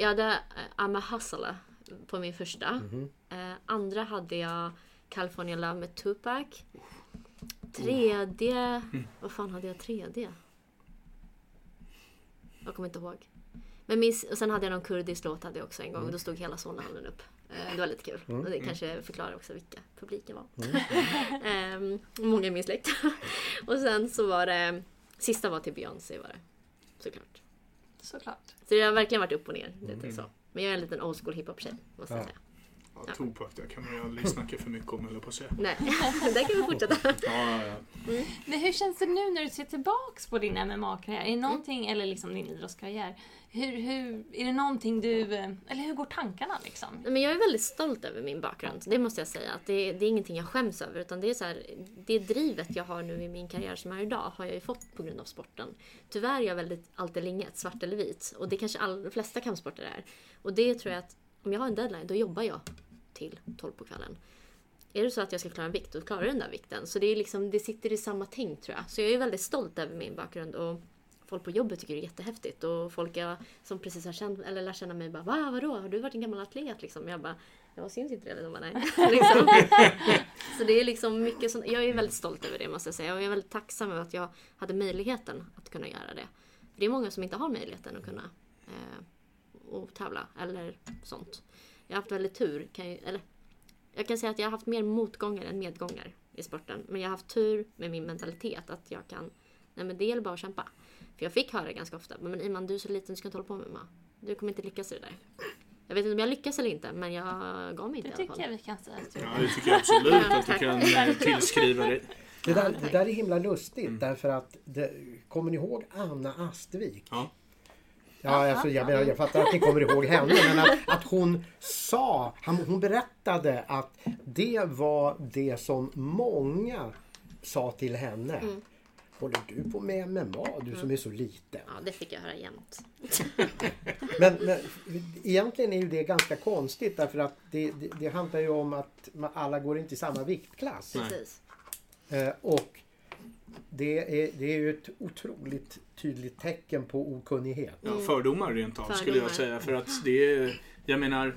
jag hade eh, I'm a hustler på min första. Mhm. Eh, andra hade jag California Love med Tupac. Tredje... Vad fan hade jag tredje? Jag kommer inte ihåg. Men min, och sen hade jag någon kurdisk låt hade jag också en gång och då stod hela Solnahallen upp. Eh, det var lite kul. Mm. Och det kanske förklarar också vilka publiken var. Ehm, många i min släkt. och sen så var det... Sista var till Beyoncé var det. Såklart. Såklart. Så det har verkligen varit upp och ner. Det Mm. så. Men jag är en liten old school hiphop tjej måste jag Ja. säga. Ja, Tupac, där kan man ju aldrig snacka för mycket om, eller på att säga. Nej, där kan vi fortsätta. Ja, ja, ja. Men hur känns det nu när du ser tillbaks på din MMA-karriär? Är det någonting, eller liksom din idrottskarriär, hur, hur, är det någonting du, eller hur går tankarna liksom? Nej, Men jag är väldigt stolt över min bakgrund. Det måste jag säga. Att det, det är ingenting jag skäms över. Utan det, är så här, det drivet jag har nu i min karriär som har idag har jag ju fått på grund av sporten. Tyvärr är jag väldigt allt eller inget, svart eller vit. Och det kanske all, de flesta kampsporter är. Och det tror jag att om jag har en deadline, då jobbar jag till 12 på kvällen. Är det så att jag ska klara en vikt, då klarar jag den där vikten. Så det, är liksom, det sitter i samma tänk tror jag. Så jag är väldigt stolt över min bakgrund. Och folk på jobbet tycker det är jättehäftigt. Och folk jag, som precis har känt, eller lär känna mig bara Va, vadå? Har du varit en gammal atlet? Liksom. Jag bara, jag syns inte det? De bara, nej. liksom. Så det är liksom mycket sånt. Jag är väldigt stolt över det måste jag säga. Och jag är väldigt tacksam över att jag hade möjligheten att kunna göra det. För det är många som inte har möjligheten att kunna eh, och tävla eller sånt. Jag har haft väldigt tur. Kan jag, eller, jag kan säga att jag har haft mer motgångar än medgångar i sporten. Men jag har haft tur med min mentalitet. Att jag kan, nej men det gäller bara att kämpa. För jag fick höra ganska ofta, men Iman du är så liten, du ska inte hålla på med MMA. Du kommer inte lyckas i det där. Jag vet inte om jag lyckas eller inte, men jag gav mig inte Det i alla tycker fall. jag vi kan säga ja, det tycker jag absolut att du kan eh, tillskriva dig. Det där, det där är himla lustigt därför att det, kommer ni ihåg Anna Astvik? Ja. Ja, alltså, jag, menar, jag fattar att ni kommer ihåg henne men att, att hon sa, hon berättade att det var det som många sa till henne. Håller du på med MMA du som är så liten? Ja, det fick jag höra jämt. Men, men egentligen är ju det ganska konstigt därför att det, det, det handlar ju om att alla går inte i samma viktklass. Precis. Eh, och det är, det är ju ett otroligt tydligt tecken på okunnighet. Ja, fördomar rent av skulle jag säga. För att det är, jag menar,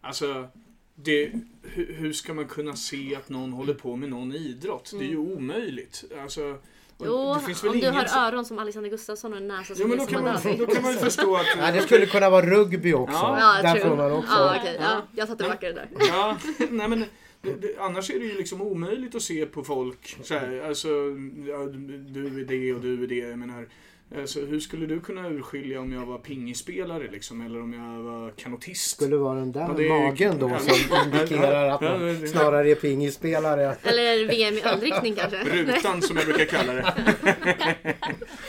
alltså, det, hur, ska man kunna se att någon håller på med någon idrott? Det är ju omöjligt. Alltså, Jo, det finns väl om du har som- öron som Alexander Gustafsson och en näsa Ja, som men då kan, man, Mandela. då kan man ju förstå att... Nej, det skulle kunna vara rugby också. Ja. Där true. får man också... Ja, okej. Ja, jag tar tillbaka det där. Ja, nej men det, det, annars är det ju liksom omöjligt att se på folk så här, alltså, ja, du är det och du är det. Jag menar, alltså, hur skulle du kunna urskilja om jag var pingisspelare liksom, eller om jag var kanotist? skulle vara den där Ja, det är- magen då Ja, som ja, indikerar att ja, man ja, ja. snarare är pingisspelare. Eller VM i ölriktning kanske. Rutan som jag brukar kalla det.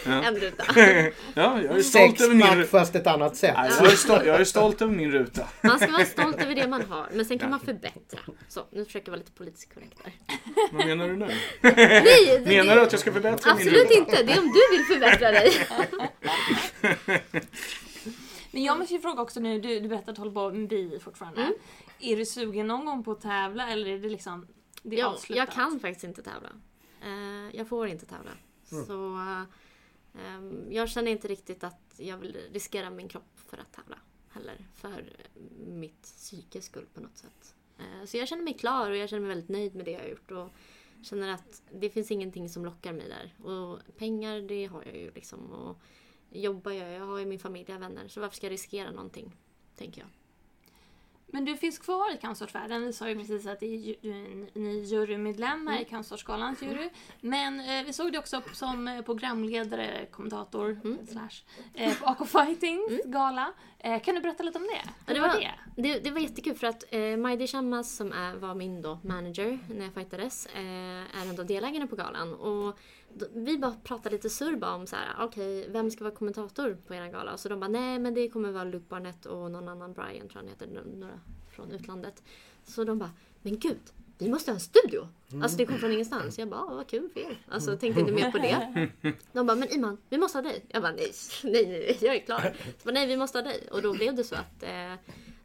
En ruta. Ja, jag är stolt över min ruta. fast ett annat sätt. Jag är, stolt, jag är stolt över min ruta. Man ska vara stolt över det man har, men sen kan man förbättra. Så, nu försöker jag vara lite politiskt korrekt där. Vad menar du nu? Nej! det- Menar du att jag ska förbättra min Absolut ruta? inte! Det är om du vill förbättra dig. Men jag måste ju fråga också nu, du, du berättade att du håller på med bi fortfarande. Mm. Är du sugen någon gång på att tävla eller är det liksom det är Jag, avslutat? jag kan faktiskt inte tävla. Eh, jag får inte tävla. Så eh, ehm, jag känner inte riktigt att jag vill riskera min kropp för att tävla. Heller. För mitt psykes skull på något sätt. Eh, så jag känner mig klar och jag känner mig väldigt nöjd med det jag har gjort. Och känner att det finns ingenting som lockar mig där. Och pengar det har jag ju liksom. Och jobbar jag, jag har ju min familj, och vänner. Så varför ska jag riskera någonting? Tänker jag. Men du finns kvar i kampsportsvärlden. Vi sa ju precis att det är ju- du är ny jurymedlem här i Kampsportsgalans jury. Men eh, vi såg dig också som eh, programledare, kommentator, slash, eh, på AK Fightings gala. Eh, kan du berätta lite om det? Hur det var, det? Det, det var jättekul för att eh, Majdi Shamas som är, var min då manager när jag fightades eh, är en av delägarna på galan. Och vi bara pratade lite surr bara om så här, okej, vem ska vara kommentator på er gala? Så de bara, nej men det kommer vara Luke Barnett och någon annan, Brian tror han heter, några från utlandet. Så de bara, men gud, vi måste ha en studio! Alltså det kom från ingenstans. Jag bara, "Ah, vad kul för er. Alltså tänkte inte mer på det. De bara, men Iman, vi måste ha dig. Jag bara, nej, nej, nej, jag är klar. Så bara, nej, vi måste ha dig. Och då blev det så att eh,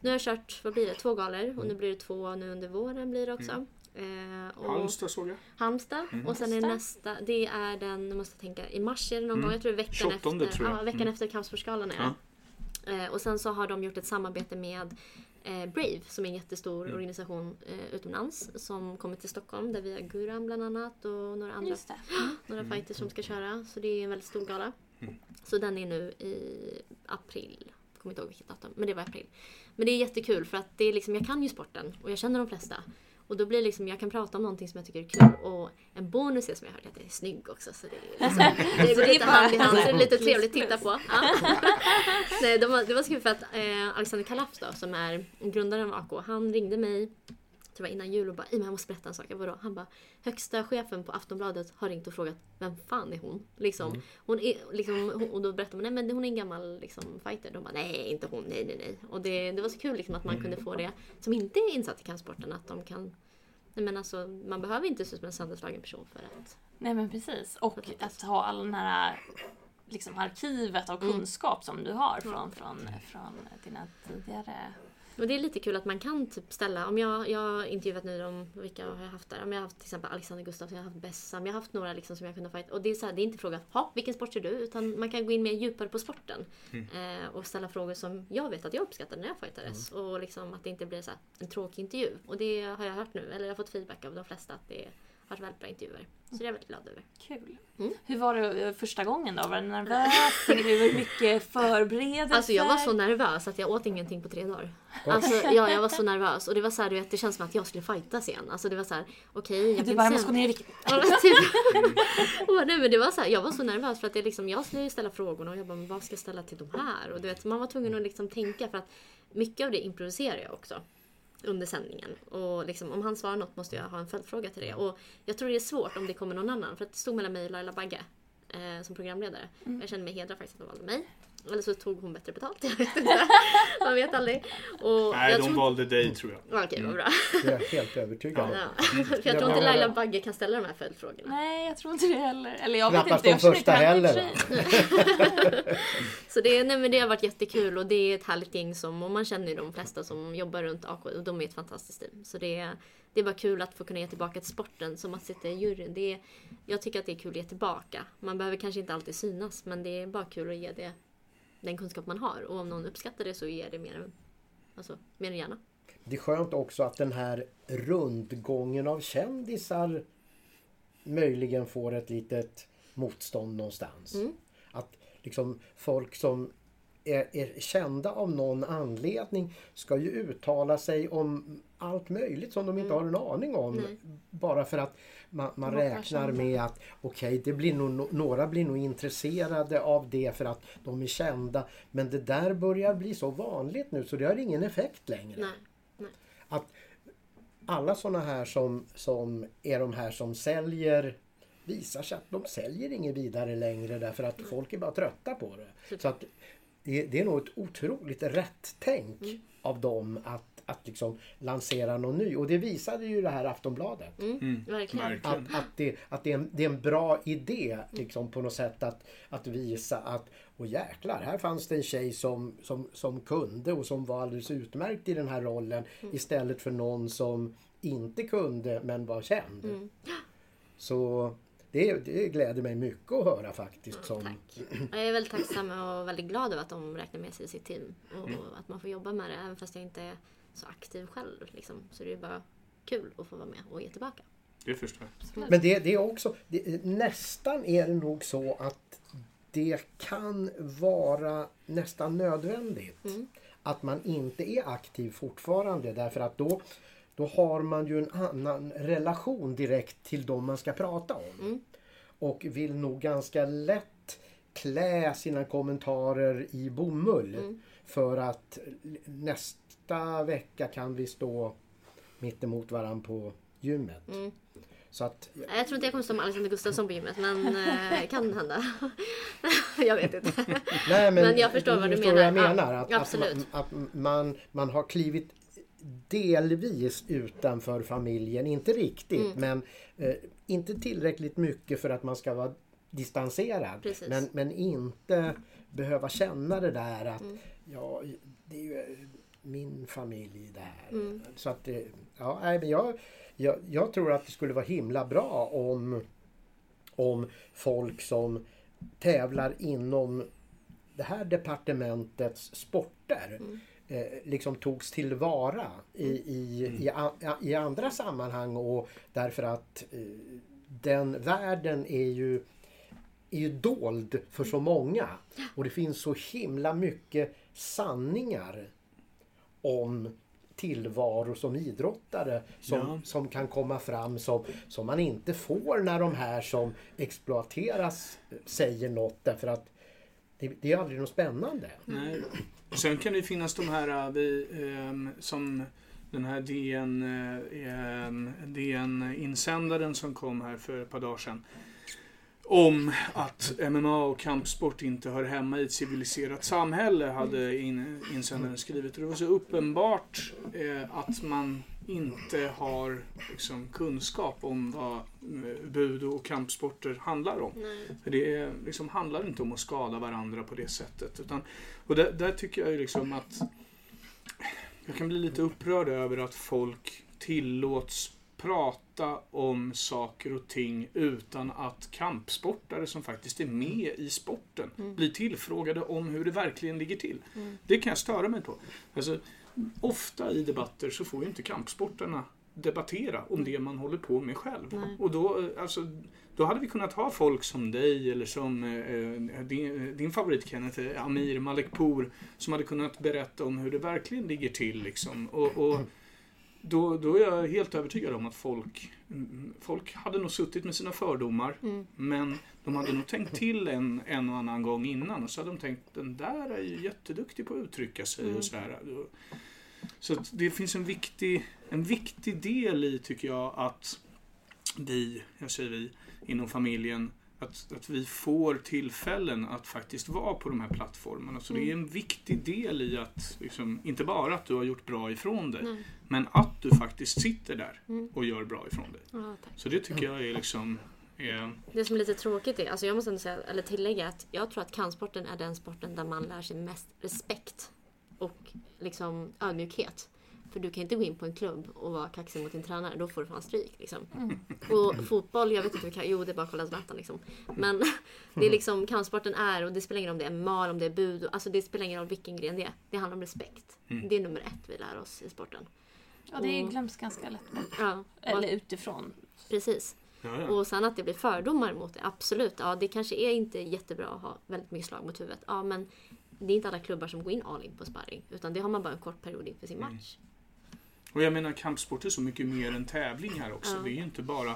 nu har jag kört, vad blir det, två galor och nu blir det två nu under våren blir det också. Eh, och Halmstad såg jag. Halmstad. Och sen är nästa, det är den, jag måste tänka, i mars är det någon gång, jag tror veckan 28 efter. tror jag. Ja, veckan Mm. efter Kampsportsgalan är det. Eh, och sen så har de gjort ett samarbete med eh, Brave som är en jättestor Mm. organisation eh, utomlands som kommer till Stockholm där vi har Guram bland annat och några andra Just det. några Mm. fighters som ska köra. Så det är en väldigt stor gala. Så den är nu i april. Jag kommer inte ihåg vilket datum, men det var april. Men det är jättekul för att det är liksom, jag kan ju sporten och jag känner de flesta. Och då blir det liksom, jag kan prata om någonting som jag tycker är kul och en bonus är som jag hört att jag är snygg också. Så det, är liksom, det går lite hand i hand, så det är lite trevligt att titta på. Ja. Nej, det, var, det var så kul för att eh, Alexander Kalaf då, som är grundaren av AK, han ringde mig det var innan jul och bara, jag måste berätta en sak. Jag bara, han bara, högsta chefen på Aftonbladet har ringt och frågat, vem fan är hon? Liksom, mm. hon är, liksom, och då berättar man, nej men hon är en gammal liksom, fighter. De bara, nej inte hon, nej nej nej. Och det, det var så kul liksom, att man mm. kunde få det, som inte är insatt i kampsporten, att de kan Nej, men alltså, man behöver inte se ut som en sönderslagen person för att... Nej men precis. Och att, att ha all den här liksom, arkivet av mm. kunskap mm. som du har från, från, från dina tidigare och det är lite kul att man kan typ ställa, om jag, jag har intervjuat nu om vilka har jag haft där? Om jag har haft till exempel Alexander Gustafsson, jag har haft Bessam, jag har haft några liksom som jag kunde fight. Och det är, så här, det är inte frågan, ha vilken sport ser du? Utan man kan gå in mer djupare på sporten. Mm. Eh, och ställa frågor som jag vet att jag uppskattar när jag fightades. Mm. Och liksom att det inte blir så här, en tråkig intervju. Och det har jag hört nu, eller jag har fått feedback av de flesta att det har varit väldigt bra intervjuer. Så det är jag väldigt glad över. Kul. Mm. Hur var det eh, första gången då? Var du nervös? Fick du mycket förberedelser? Alltså jag var så nervös att jag åt ingenting på tre dagar. Alltså, ja, jag var så nervös. Och det var så här, du vet, det känns som att jag skulle fightas igen. Alltså det var så här, okej. Okay, du bara, jag måste gå ner i vikt. typ. nej, men det var så här, jag var så nervös för att det liksom, jag skulle ställa frågorna och jag bara, men vad ska jag ställa till de här? Och du vet, man var tvungen att liksom tänka för att mycket av det improviserar jag också under sändningen. Och liksom, om han svarar något måste jag ha en följdfråga till det. Och jag tror det är svårt om det kommer någon annan. För att det stod mellan mig och Laila Bagge eh, som programledare. Mm. Jag känner mig hedrad faktiskt att de valde mig. Eller så tog hon bättre betalt. Jag vet inte. Man vet aldrig. Och Nej, de tror... valde dig tror jag. Okej, okay, vad bra. Det är jag helt övertygad om. Ja. För jag tror inte Laila Bagge kan ställa de här följdfrågorna. Nej, jag tror inte det heller. Eller jag Knappast vet inte. de första heller. så det, nej, men det har varit jättekul och det är ett härligt gäng som, och man känner ju de flesta som jobbar runt AK och de är ett fantastiskt team. Så det är, det är bara kul att få kunna ge tillbaka till sporten som att sitta i juryn. Det är, jag tycker att det är kul att ge tillbaka. Man behöver kanske inte alltid synas men det är bara kul att ge det den kunskap man har. Och om någon uppskattar det så ger det mer, alltså, mer än gärna. Det är skönt också att den här rundgången av kändisar möjligen får ett litet motstånd någonstans. Mm. Att liksom folk som är, är, kända av någon anledning ska ju uttala sig om allt möjligt som de inte mm. har en aning om. Nej. Bara för att man, man räknar med att okej, okay, blir några blir nog intresserade av det för att de är kända. Men det där börjar bli så vanligt nu så det har ingen effekt längre. Nej. Nej. Att alla sådana här som, som är de här som säljer visar sig att de säljer inget vidare längre därför att folk är bara trötta på det. Så att det, det är nog ett otroligt rätt tänk mm. av dem att att liksom lansera någon ny. Och det visade ju det här Aftonbladet. Mm, mm. verkligen. Att, att, det, att det, är en, det är en bra idé liksom på något sätt att, att visa att och jäklar, här fanns det en tjej som, som, som kunde och som var alldeles utmärkt i den här rollen mm. istället för någon som inte kunde men var känd. Mm. Så det, det gläder mig mycket att höra faktiskt. Som... Tack. Jag är väldigt tacksam och väldigt glad över att de räknar med sig i sitt team. Och mm. att man får jobba med det även fast jag inte är så aktiv själv. Liksom. Så det är bara kul att få vara med och ge tillbaka. Det förstår jag. Men det, det är också, det, nästan är det nog så att det kan vara nästan nödvändigt mm. att man inte är aktiv fortfarande därför att då då har man ju en annan relation direkt till dem man ska prata om. Mm. Och vill nog ganska lätt klä sina kommentarer i bomull. Mm. För att nästa vecka kan vi stå mittemot varandra på gymmet. Mm. Så att, jag tror inte jag kommer stå med Alexander Gustafsson på gymmet men eh, kan hända. jag vet inte. Nej, men, men jag förstår vad du menar. Jag menar. Att, Absolut. Att, att man, man har klivit delvis utanför familjen. Inte riktigt mm. men eh, inte tillräckligt mycket för att man ska vara distanserad. Men, men inte behöva känna det där att mm. ja, det är ju min familj det här. Mm. Så att det, ja, nej, men jag, jag, jag tror att det skulle vara himla bra om, om folk som tävlar inom det här departementets sporter mm eh, liksom togs tillvara i, i, mm. i, i, andra sammanhang och därför att eh, den världen är ju, är ju dold för så många. Och det finns så himla mycket sanningar om tillvaro som idrottare som, Ja. som kan komma fram som, som man inte får när de här som exploateras säger något därför att det, det är aldrig något spännande. Nej. Sen kan det finnas de här äh, vi, ehm, som den här DN, eh, DN-insändaren som kom här för ett par dagar sedan. Om att MMA och kampsport inte hör hemma i ett civiliserat samhälle hade in, insändaren skrivit. Och det var så uppenbart eh, att man inte har liksom, kunskap om vad eh, budo och kampsporter handlar om. För det är, liksom, handlar inte om att skada varandra på det sättet. Utan, och där, där tycker jag ju liksom att jag kan bli lite upprörd över att folk tillåts prata om saker och ting utan att kampsportare som faktiskt är med i sporten blir tillfrågade om hur det verkligen ligger till. Det kan jag störa mig på. Alltså, ofta i debatter så får ju inte kampsportarna debattera om det man håller på med själv. Nej. Och då, eh, alltså, då hade vi kunnat ha folk som dig eller som eh, din, din favorit Kenneth, eh, Amir Malekpour, som hade kunnat berätta om hur det verkligen ligger till. Liksom. Och, och då, då är jag helt övertygad om att folk, mm, folk hade nog suttit med sina fördomar, Mm. men de hade nog tänkt till en, en och annan gång innan och så hade de tänkt den där är ju jätteduktig på att uttrycka sig Mm. och. Så att det finns en viktig, en viktig del i, tycker jag, att vi, jag säger vi, inom familjen, att, att vi får tillfällen att faktiskt vara på de här plattformarna. Så det är en viktig del i att, liksom, inte bara att du har gjort bra ifrån dig, Nej. men att du faktiskt sitter där Mm. och gör bra ifrån dig. Ja. Så det tycker jag är liksom... Är, Det som är lite tråkigt är, alltså jag måste ändå säga, eller tillägga att jag tror att kampsporten är den sporten där man lär sig mest respekt och liksom ödmjukhet. För du kan inte gå in på en klubb och vara kaxig mot din tränare, då får du fan stryk. Liksom. Och fotboll, jag vet inte hur kan, jo det är bara att kolla Zlatan liksom. Men det är liksom, kampsporten är, och det spelar ingen roll om det är mal, om det är bud, alltså det spelar ingen roll vilken gren det är. Det handlar om respekt. Det är nummer ett vi lär oss i sporten. Ja, det glöms ganska lätt bort. Ja, Eller utifrån. precis. ja, ja. Och sen att det blir fördomar mot det, absolut. Ja, det kanske är inte jättebra att ha väldigt mycket slag mot huvudet. Ja, men det är inte alla klubbar som går in all in på sparring. Utan det har man bara en kort period inför sin match. Och jag menar kampsport är så mycket mer än tävling här också. Ja. Det är ju inte bara...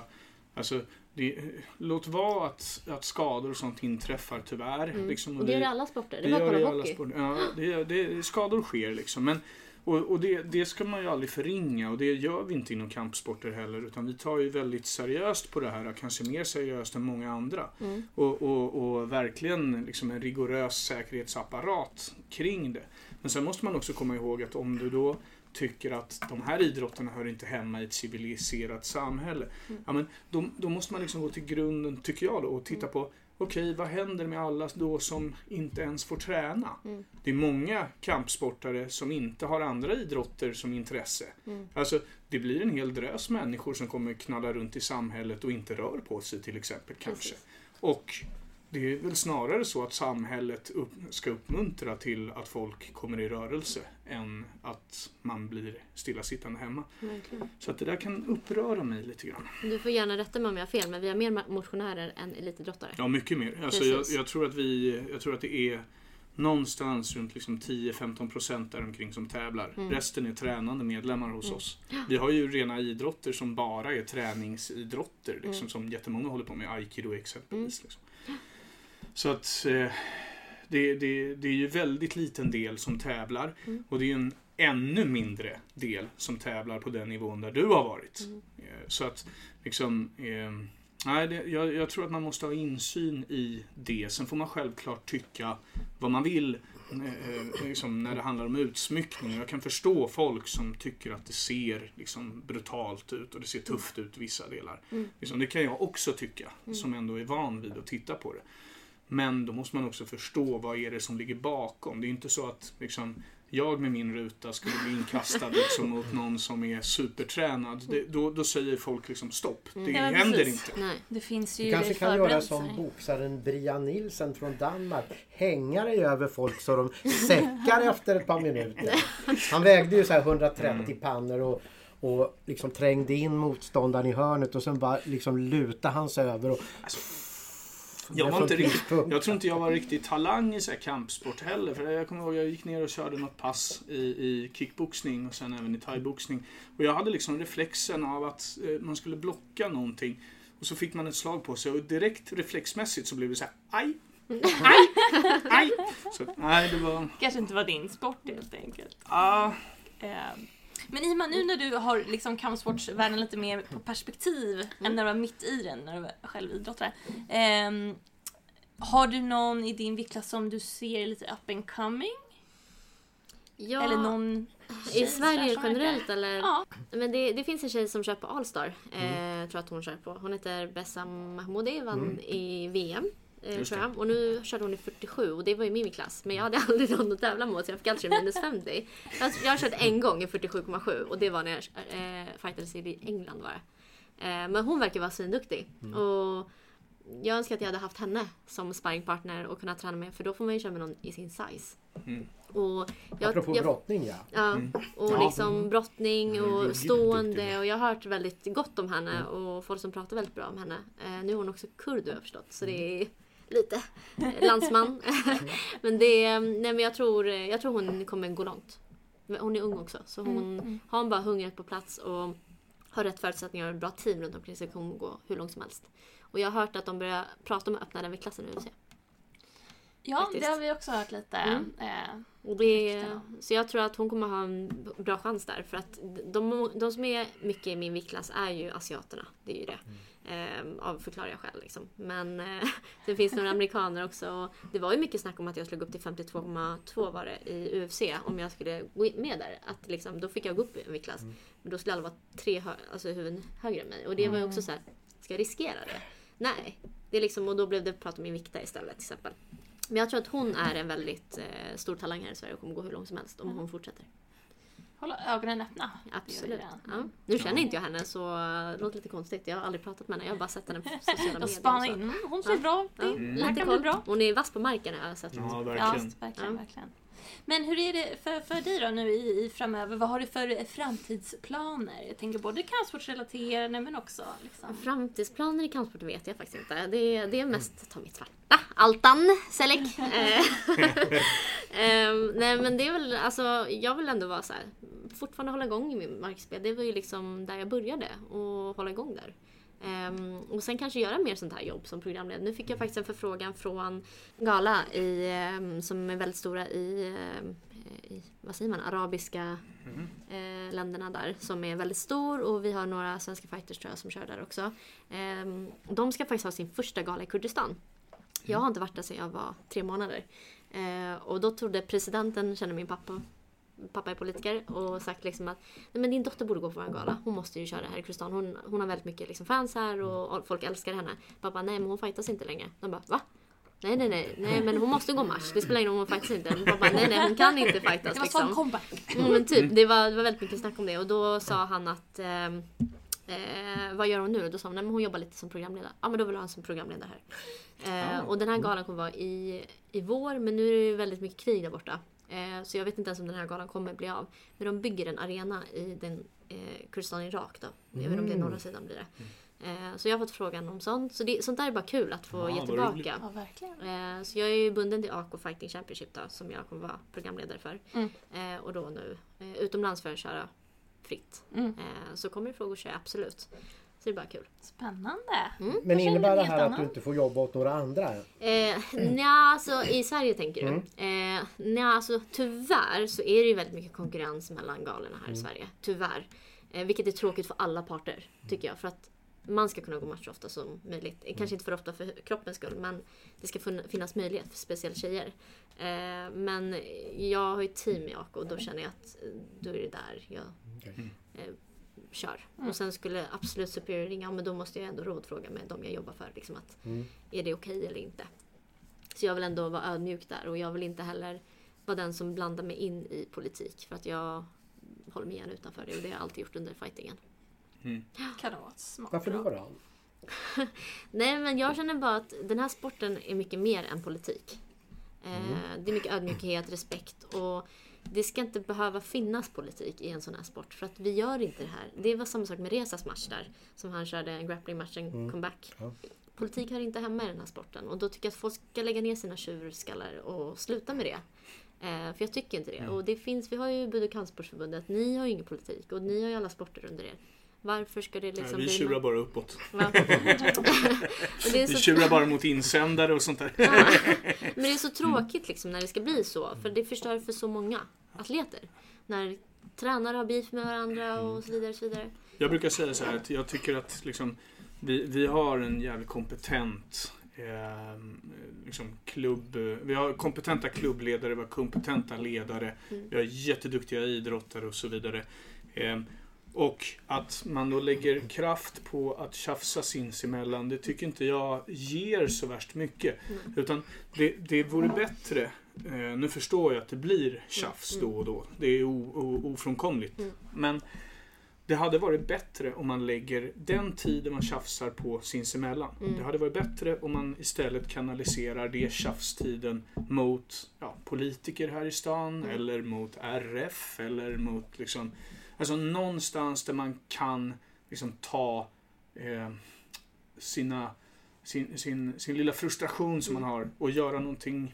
Alltså, det, låt vara att, att skador och sånt inträffar tyvärr. Mm. Liksom, Och det gör det i alla sporter. Det Det gör det i alla sporter. Ja, det, det, skador sker liksom. Men, och och det, det ska man ju aldrig förringa och det gör vi inte inom kampsporter heller. Utan vi tar ju väldigt seriöst på det här, kanske mer seriöst än många andra. Mm. Och, och, och verkligen liksom en rigorös säkerhetsapparat kring det. Men sen måste man också komma ihåg att om du då tycker att de här idrotterna hör inte hemma i ett civiliserat samhälle. Mm. Ja, men då, då måste man liksom gå till grunden, tycker jag, då, och titta på Okej, vad händer med alla då som inte ens får träna? Mm. Det är många kampsportare som inte har andra idrotter som intresse. Mm. Alltså, det blir en hel drös människor som kommer knalla runt i samhället och inte rör på sig till exempel kanske. Precis. Och det är väl snarare så att samhället upp, ska uppmuntra till att folk kommer i rörelse än att man blir stillasittande hemma. Verkligen. Så att det där kan uppröra mig lite grann. Du får gärna rätta mig om jag har fel, men vi har mer motionärer än elitidrottare. Ja, mycket mer. Alltså, jag, jag, tror att vi, jag tror att det är någonstans runt liksom 10-15 procent däromkring som tävlar. Mm. Resten är tränande medlemmar hos Mm. oss. Vi har ju rena idrotter som bara är träningsidrotter. Liksom, Mm. Som jättemånga håller på med. Aikido exempelvis. Liksom. Så att eh, det, det, det är ju väldigt liten del som tävlar. Mm. Och det är ju en ännu mindre del som tävlar på den nivån där du har varit. Mm. Eh, Så att liksom... Eh, nej, det, jag, jag tror att man måste ha insyn i det. Sen får man självklart tycka vad man vill eh, liksom, när det handlar om utsmyckning. Jag kan förstå folk som tycker att det ser liksom, brutalt ut och det ser tufft ut vissa delar. Mm. Liksom, det kan jag också tycka, som ändå är van vid att titta på det. Men då måste man också förstå vad är det som ligger bakom. Det är inte så att liksom, jag med min ruta skulle bli inkastad liksom, mot någon som är supertränad. Det, då, då säger folk liksom stopp. Det Mm. Ja, händer precis. inte. Nej. Det finns ju Du kanske kan göra som boxaren Brian Nielsen från Danmark. Hänga dig över folk så de säckar efter ett par minuter. Han vägde ju så här 130 pannor och, och liksom trängde in motståndaren i hörnet och sen bara liksom lutade han sig över och Jag var inte riktigt, jag tror inte jag var riktigt talang i så här kampsport heller. För jag kommer ihåg jag gick ner och körde något pass i, i kickboxning och sen även i thaiboxning. Och jag hade liksom reflexen av att eh, man skulle blocka någonting. Och så fick man ett slag på sig och direkt reflexmässigt så blev det så här aj, aj, aj. Så nej, det var... Kanske inte var din sport helt enkelt. Ah, Eh, Men Ima, nu när du har liksom kampsportsvärlden lite mer på perspektiv än när du var mitt i den, när du var själv idrottare. ehm, har du någon i din viktklass som du ser lite up and coming? Ja, Eller någon I Sverige generellt eller? Ja. Men det, det finns en tjej som kör på Allstar. Eh, tror att hon kör på. Hon heter Bessam Mahmoudi, vann i VM. Eh, Just tror det. jag. Och nu körde hon i 47 och det var ju min klass. Men jag hade aldrig någon att tävla mot så jag fick alltid minus 50. Jag, jag har kört en gång i 47,7 och det var när jag eh, fightades i England var det. Eh, men hon verkar vara svinduktig. Och jag önskar att jag hade haft henne som sparringpartner och kunnat träna med för då får man ju köra med någon i sin size. Mm. Och jag, Apropå jag, brottning ja. Ja, och Ja. liksom brottning Mm, och stående och jag har hört väldigt gott om henne och folk som pratar väldigt bra om henne. Eh, nu är hon också kurd har jag förstått så det är lite eh, landsman. men det, är- nej men jag tror, jag tror hon kommer gå långt. Hon är ung också så hon har hon bara hungret på plats och har rätt förutsättningar och ett bra team runt omkring sig kommer hon gå hur långt som helst. Och jag har hört att de börjar prata om att öppna den vid klassen UFC. Ja, Faktiskt. det har vi också hört lite. Mm. Eh, Och det, så jag tror att hon kommer ha en bra chans där. För att de, de som är mycket i min viktklass är ju asiaterna. Det är ju det. Ehm, av förklarliga skäl liksom. Men eh, sen finns det några amerikaner också. Och det var ju mycket snack om att jag skulle gå upp till 52,2 var det i UFC. Om jag skulle gå med där. Att liksom, då fick jag gå upp i en viktklass. Men då skulle alla vara tre hö- alltså huvuden högre än mig. Och det var ju också så här, ska jag riskera det? Nej. Det är liksom, och då blev det prat om min vikta istället till exempel. Men jag tror att hon är en väldigt eh, stor talang här i Sverige och kommer gå hur långt som helst om hon fortsätter. Hålla ögonen öppna. Absolut. Ja. Nu känner inte jag henne så det låter lite konstigt. Jag har aldrig pratat med henne. Jag har bara sett henne på sociala medier. Spanar in. Mm, Hon ser bra ut. Ja, Det lite koll. bra. Hon är vass på marken har jag sett. ja, Ja, verkligen. verkligen, Ja. verkligen. Men hur är det för, för dig då nu i, i framöver? Vad har du för framtidsplaner? Jag tänker både kampsportsrelaterade men också liksom. Framtidsplaner i kampsport vet jag faktiskt inte. Det är, det är mest ta mitt svarta. Altan Selek. Eh, ehm, nej men det är väl, alltså jag vill ändå vara så här. Fortfarande hålla igång i min markspel. Det var ju liksom där jag började. Och hålla igång där. Ehm, och sen kanske göra mer sånt här jobb som programledare. Nu fick jag faktiskt en förfrågan från Gala i, ehm, som är väldigt stora i, ehm, i vad säger man, arabiska eh, länderna där som är väldigt stor och vi har några svenska fighters tror jag som kör där också. De ska faktiskt ha sin första gala i Kurdistan. Jag har inte varit där sedan jag var tre månader. Eh, och då trodde presidenten, känner min pappa, pappa är politiker och sagt liksom att Nej, men din dotter borde gå på vår gala. Hon måste ju köra här i Kurdistan. Hon, hon har väldigt mycket liksom fans här och, och folk älskar henne. Pappa, nej men hon fightas inte längre. De bara, va? Nej, nej, nej, nej, men hon måste gå match. Det spelar ingen roll om hon fightas inte. Pappa, nej, nej, hon kan inte fightas Det var liksom. sån comeback. Mm, men typ, det var, det var väldigt mycket snack om det och då sa han att ehm, eh, vad gör hon nu? Då sa hon nej, men hon jobbar lite som programledare. Ja men då vill jag ha som programledare här. Eh, och den här galan kommer vara i, i vår men nu är det väldigt mycket krig där borta. Eh, så jag vet inte ens om den här galan kommer bli av. Men de bygger en arena i den eh, Kurdistan Irak då. Jag vet inte om det är norra sidan blir det. Eh, så jag har fått frågan om sånt. Så det, sånt där är bara kul att få Ja, ge tillbaka. Ja, verkligen. Eh, Så jag är ju bunden till AK Fighting Championship då, som jag kommer vara programledare för. Mm. Eh, Och då nu eh, utomlands för att köra fritt. Mm. Eh, Så kommer frågor jag absolut. Så det är bara kul. Spännande. Mm. Men innebär det här att du inte får jobba åt några andra? Eh, nja, alltså i Sverige tänker du? Eh, nja, alltså tyvärr så är det ju väldigt mycket konkurrens mellan galorna här i Sverige. Tyvärr. Eh, vilket är tråkigt för alla parter, tycker jag. För att man ska kunna gå match så ofta som möjligt. Eh, Kanske inte för ofta för kroppens skull, men det ska fin- finnas möjlighet för speciellt tjejer. Eh, men jag har ju ett team i AK och då känner jag att eh, då är det där jag Okej. Kör. Och sen skulle absolut Superior ringa, men då måste jag ändå rådfråga med dem jag jobbar för. Liksom att, Mm. Är det okej eller inte? Så jag vill ändå vara ödmjuk där och jag vill inte heller vara den som blandar mig in i politik. För att jag håller mig gärna utanför det och det har jag alltid gjort under fightingen. Kan det vara smart. Varför då? då? Nej men jag känner bara att den här sporten är mycket mer än politik. Eh, Det är mycket ödmjukhet, respekt och det ska inte behöva finnas politik i en sån här sport för att vi gör inte det här. Det var samma sak med Resas match där som han körde en grappling-match, en comeback. Ja. Politik hör inte hemma i den här sporten och då tycker jag att folk ska lägga ner sina tjurskallar och sluta med det. Eh, för jag tycker inte det. Och det finns, vi har ju Bud och kampsportsförbundet, ni har ju ingen politik och ni har ju alla sporter under er. Varför ska det liksom vi bli... tjurar bara uppåt. Vi så tjurar bara mot insändare och sånt där. Ja. Men det är så tråkigt liksom när det ska bli så. För det förstör för så många atleter. När tränare har beef med varandra och så vidare. Och så vidare. Jag brukar säga så här att jag tycker att liksom, vi, vi har en jävligt kompetent eh, liksom klubb, vi har kompetenta klubbledare, vi har kompetenta ledare, Mm. vi har jätteduktiga idrottare och så vidare. Eh, och att man då lägger kraft på att tjafsa sinsemellan, det tycker inte jag ger så värst mycket. Mm. Utan det, det vore bättre, eh, nu förstår jag att det blir tjafs då och då, det är o, o, ofrånkomligt. Mm. Men det hade varit bättre om man lägger den tiden man tjafsar på sinsemellan. Mm. Det hade varit bättre om man istället kanaliserar det tjafstiden mot ja, politiker här i stan Mm. eller mot RF eller mot liksom, alltså någonstans där man kan liksom ta eh, sina, sin, sin, sin lilla frustration som man har och göra någonting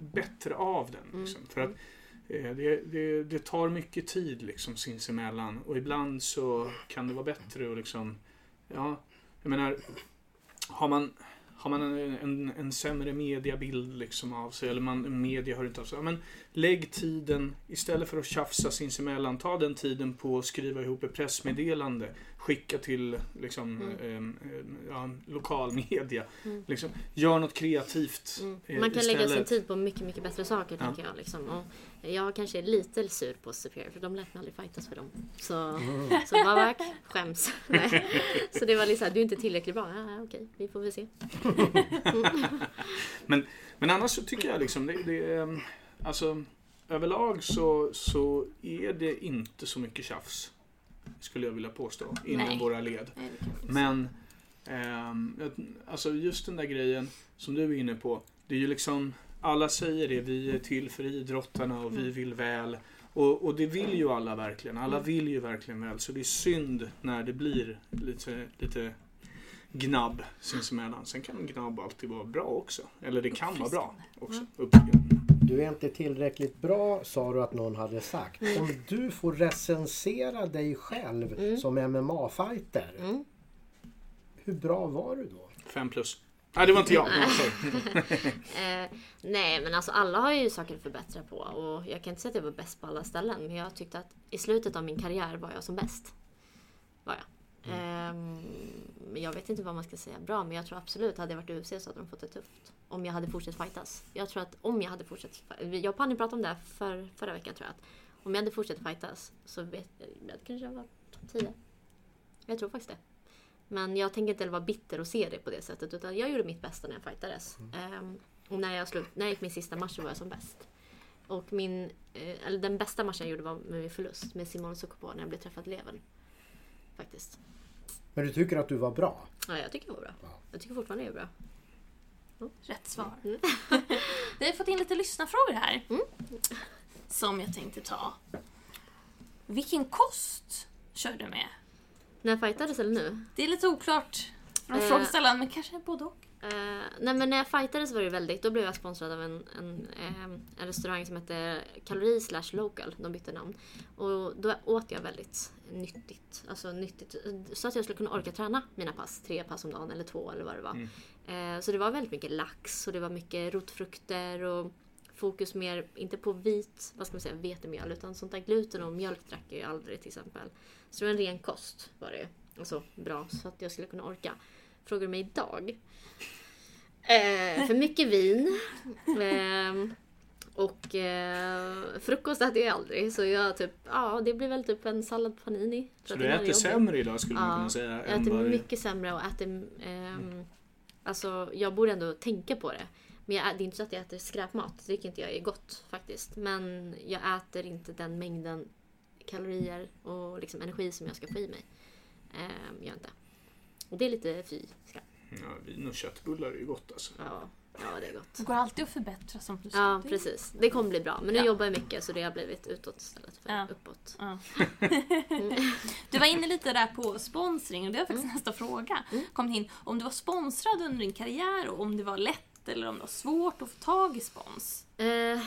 bättre av den. Mm. Liksom. För att eh, det, det, det tar mycket tid liksom sinsemellan och ibland så kan det vara bättre att liksom, ja, jag menar, har man har man en, en, en sämre mediabild liksom av sig, eller man, media hör inte av sig. Ja, men lägg tiden, istället för att tjafsa sinsemellan, ta den tiden på att skriva ihop ett pressmeddelande. Skicka till liksom, Mm. eh, eh, ja, lokal media. Mm. Liksom, gör något kreativt Mm. eh, Man kan lägga sin istället. tid på mycket, mycket bättre saker Ja. tänker jag. Liksom. Och jag kanske är lite sur på Superior för de lät mig aldrig fightas för dem. Så, Mm. så Babak skäms. Så det var såhär, du är inte tillräckligt bra. Ja, okej, vi får väl se. Men annars så tycker jag liksom, det, det är, alltså överlag så, så är det inte så mycket tjafs. Skulle jag vilja påstå, inom Nej. våra led. Nej, Men jag- alltså just den där grejen som du är inne på. Det är ju liksom, alla säger det, vi är till för idrottarna och vi Mm. vill väl. Och, och det vill ju alla verkligen. Alla Mm. vill ju verkligen väl. Så det är synd när det blir lite, lite gnabb sinsemellan. Sen kan gnabb alltid vara bra också. Eller det kan vara bra också. Upp, Du är inte tillräckligt bra sa du att någon hade sagt. Mm. Om du får recensera dig själv Mm. som MMA-fighter. Mm. Hur bra var du då? Fem plus. Nej, det var inte jag. Eh, nej men alltså alla har ju saker att förbättra på och jag kan inte säga att jag var bäst på alla ställen men jag tyckte att i slutet av min karriär var jag som bäst. Var jag. Ehm, men jag vet inte vad man ska säga bra men jag tror absolut hade jag varit UFC så hade de fått det tufft. Om jag hade fortsatt fightas. Jag tror att om jag hade fortsatt Jag och Panny pratade om det för, förra veckan tror jag. Att om jag hade fortsatt fightas så vet jag, jag kanske jag var topp 10. Jag tror faktiskt det. Men jag tänker inte vara bitter och se det på det sättet. Utan jag gjorde mitt bästa när jag fightades. Ehm, och när jag, slut, när jag gick min sista match så var jag som bäst. Och min, eh, eller den bästa matchen jag gjorde var med min förlust med Simon Sukopo när jag blev träffad i levern. Faktiskt. Men du tycker att du var bra? Ja, jag tycker jag var bra. Ja. Jag tycker fortfarande jag är bra. Rätt svar. Mm. Vi har fått in lite lyssnarfrågor här. Mm. Som jag tänkte ta. Vilken kost kör du med? När jag fightades eller nu? Det är lite oklart från Eh. frågeställaren, men kanske både och. Eh, nej men när jag fightades var det väldigt, då blev jag sponsrad av en, en, ehm, en restaurang som hette Kalori slash local, de bytte namn. Och då åt jag väldigt nyttigt, alltså nyttigt, så att jag skulle kunna orka träna mina pass, tre pass om dagen eller två eller vad det var. Eh, så det var väldigt mycket lax och det var mycket rotfrukter och fokus mer, inte på vit, vad ska man säga, vetemjöl utan sånt där gluten och mjölk drack jag ju aldrig till exempel. Så det var en ren kost var det Alltså bra så att jag skulle kunna orka. Frågar du mig idag? Eh, för mycket vin. Eh, och eh, frukost äter jag aldrig så jag typ, ja det blir väl typ en sallad panini. Så du äter sämre idag skulle man Ja, kunna säga. Jag äter du- mycket sämre och äter... ehm, alltså jag borde ändå tänka på det. Men jag, det är inte så att jag äter skräpmat. Det tycker inte jag är gott faktiskt. Men jag äter inte den mängden kalorier och liksom energi som jag ska få i mig. Um, gör inte. Och det är lite fy skräp. Ja, vin och köttbullar är ju gott alltså. Ja. Ja, det är gott. Det går alltid att förbättra som du sa. Ja, precis. Det kommer bli bra. Men nu Ja. jobbar jag mycket så det har blivit utåt istället för Ja. uppåt. Ja. Du var inne lite där på sponsring och det var faktiskt Mm. nästa fråga. Kom in om du var sponsrad under din karriär och om det var lätt eller om det var svårt att få tag i spons. Eh,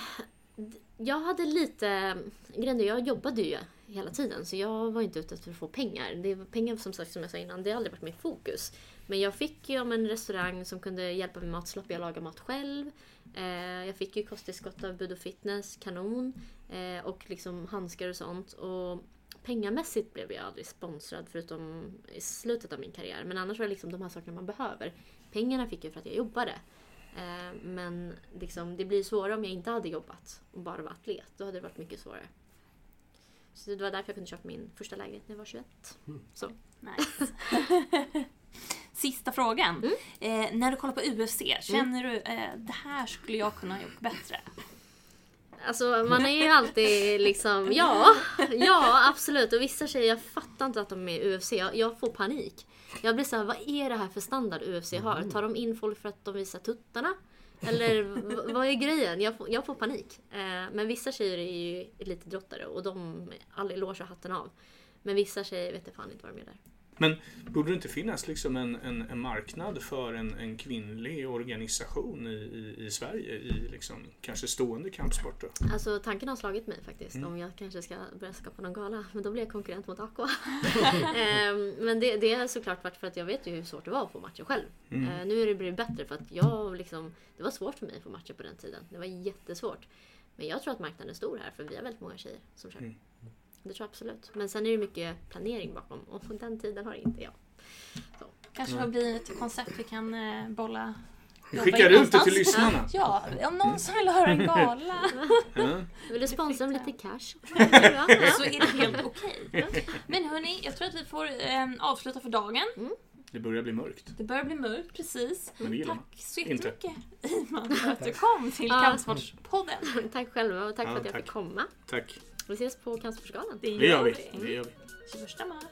jag hade lite... Grejen jag jobbade ju hela tiden så jag var inte ute efter att få pengar. Det var pengar som sagt som jag sa innan, det har aldrig varit mitt fokus. Men jag fick ju om en restaurang som kunde hjälpa mig med mat, slapp jag laga mat själv. Eh, jag fick ju kosttillskott av Bud och Fitness, kanon. Eh, och liksom handskar och sånt. Och pengamässigt blev jag aldrig sponsrad förutom i slutet av min karriär. Men annars var det liksom de här sakerna man behöver. Pengarna fick jag för att jag jobbade. Eh, men liksom, det blir svårare om jag inte hade jobbat och bara var atlet. Då hade det varit mycket svårare. Så det var därför jag kunde köpa min första lägenhet när jag var 21. Så. Nice. Sista frågan. Mm. Eh, när du kollar på UFC, känner du eh, det här skulle jag kunna ha gjort bättre? Alltså man är ju alltid liksom, ja, ja absolut. Och vissa tjejer, jag fattar inte att de är i UFC. Jag, jag får panik. Jag blir såhär, vad är det här för standard UFC har? Tar de in folk för att de visar tuttarna? Eller vad är grejen? Jag får, jag får panik. Eh, men vissa tjejer är ju elitidrottare och de, all eloge och hatten av. Men vissa tjejer vet jag fan inte vad de gör där. Men borde det inte finnas liksom en, en, en marknad för en, en kvinnlig organisation i, i, i Sverige i liksom, kanske stående kampsporter? Alltså tanken har slagit mig faktiskt Mm. om jag kanske ska börja skapa någon gala. Men då blir jag konkurrent mot Aqua. Ehm, men det, det har såklart varit för att jag vet ju hur svårt det var att få matcher själv. Mm. Eh, nu är det blivit bättre för att jag liksom, det var svårt för mig att få matcher på den tiden. Det var jättesvårt. Men jag tror att marknaden är stor här för vi har väldigt många tjejer som kör. Mm. Det tror jag absolut. Men sen är det mycket planering bakom och den tiden har inte jag. Kanske får bli ett koncept vi kan eh, bolla Vi skickar ut det till lyssnarna. Ja, om någon som vill höra en gala Ja. Vill du sponsra med lite cash? så är det helt okej. Men hörni, jag tror att vi får eh, avsluta för dagen. Det börjar bli mörkt. Det börjar bli mörkt precis. Tack så jättemycket Iman för att du kom till. Kampsportspodden. tack själva och tack Ja, för att jag tack. fick komma. Tack. Vi ses på Cancerförsgalan. Det gör vi. Det gör vi. 21 mars.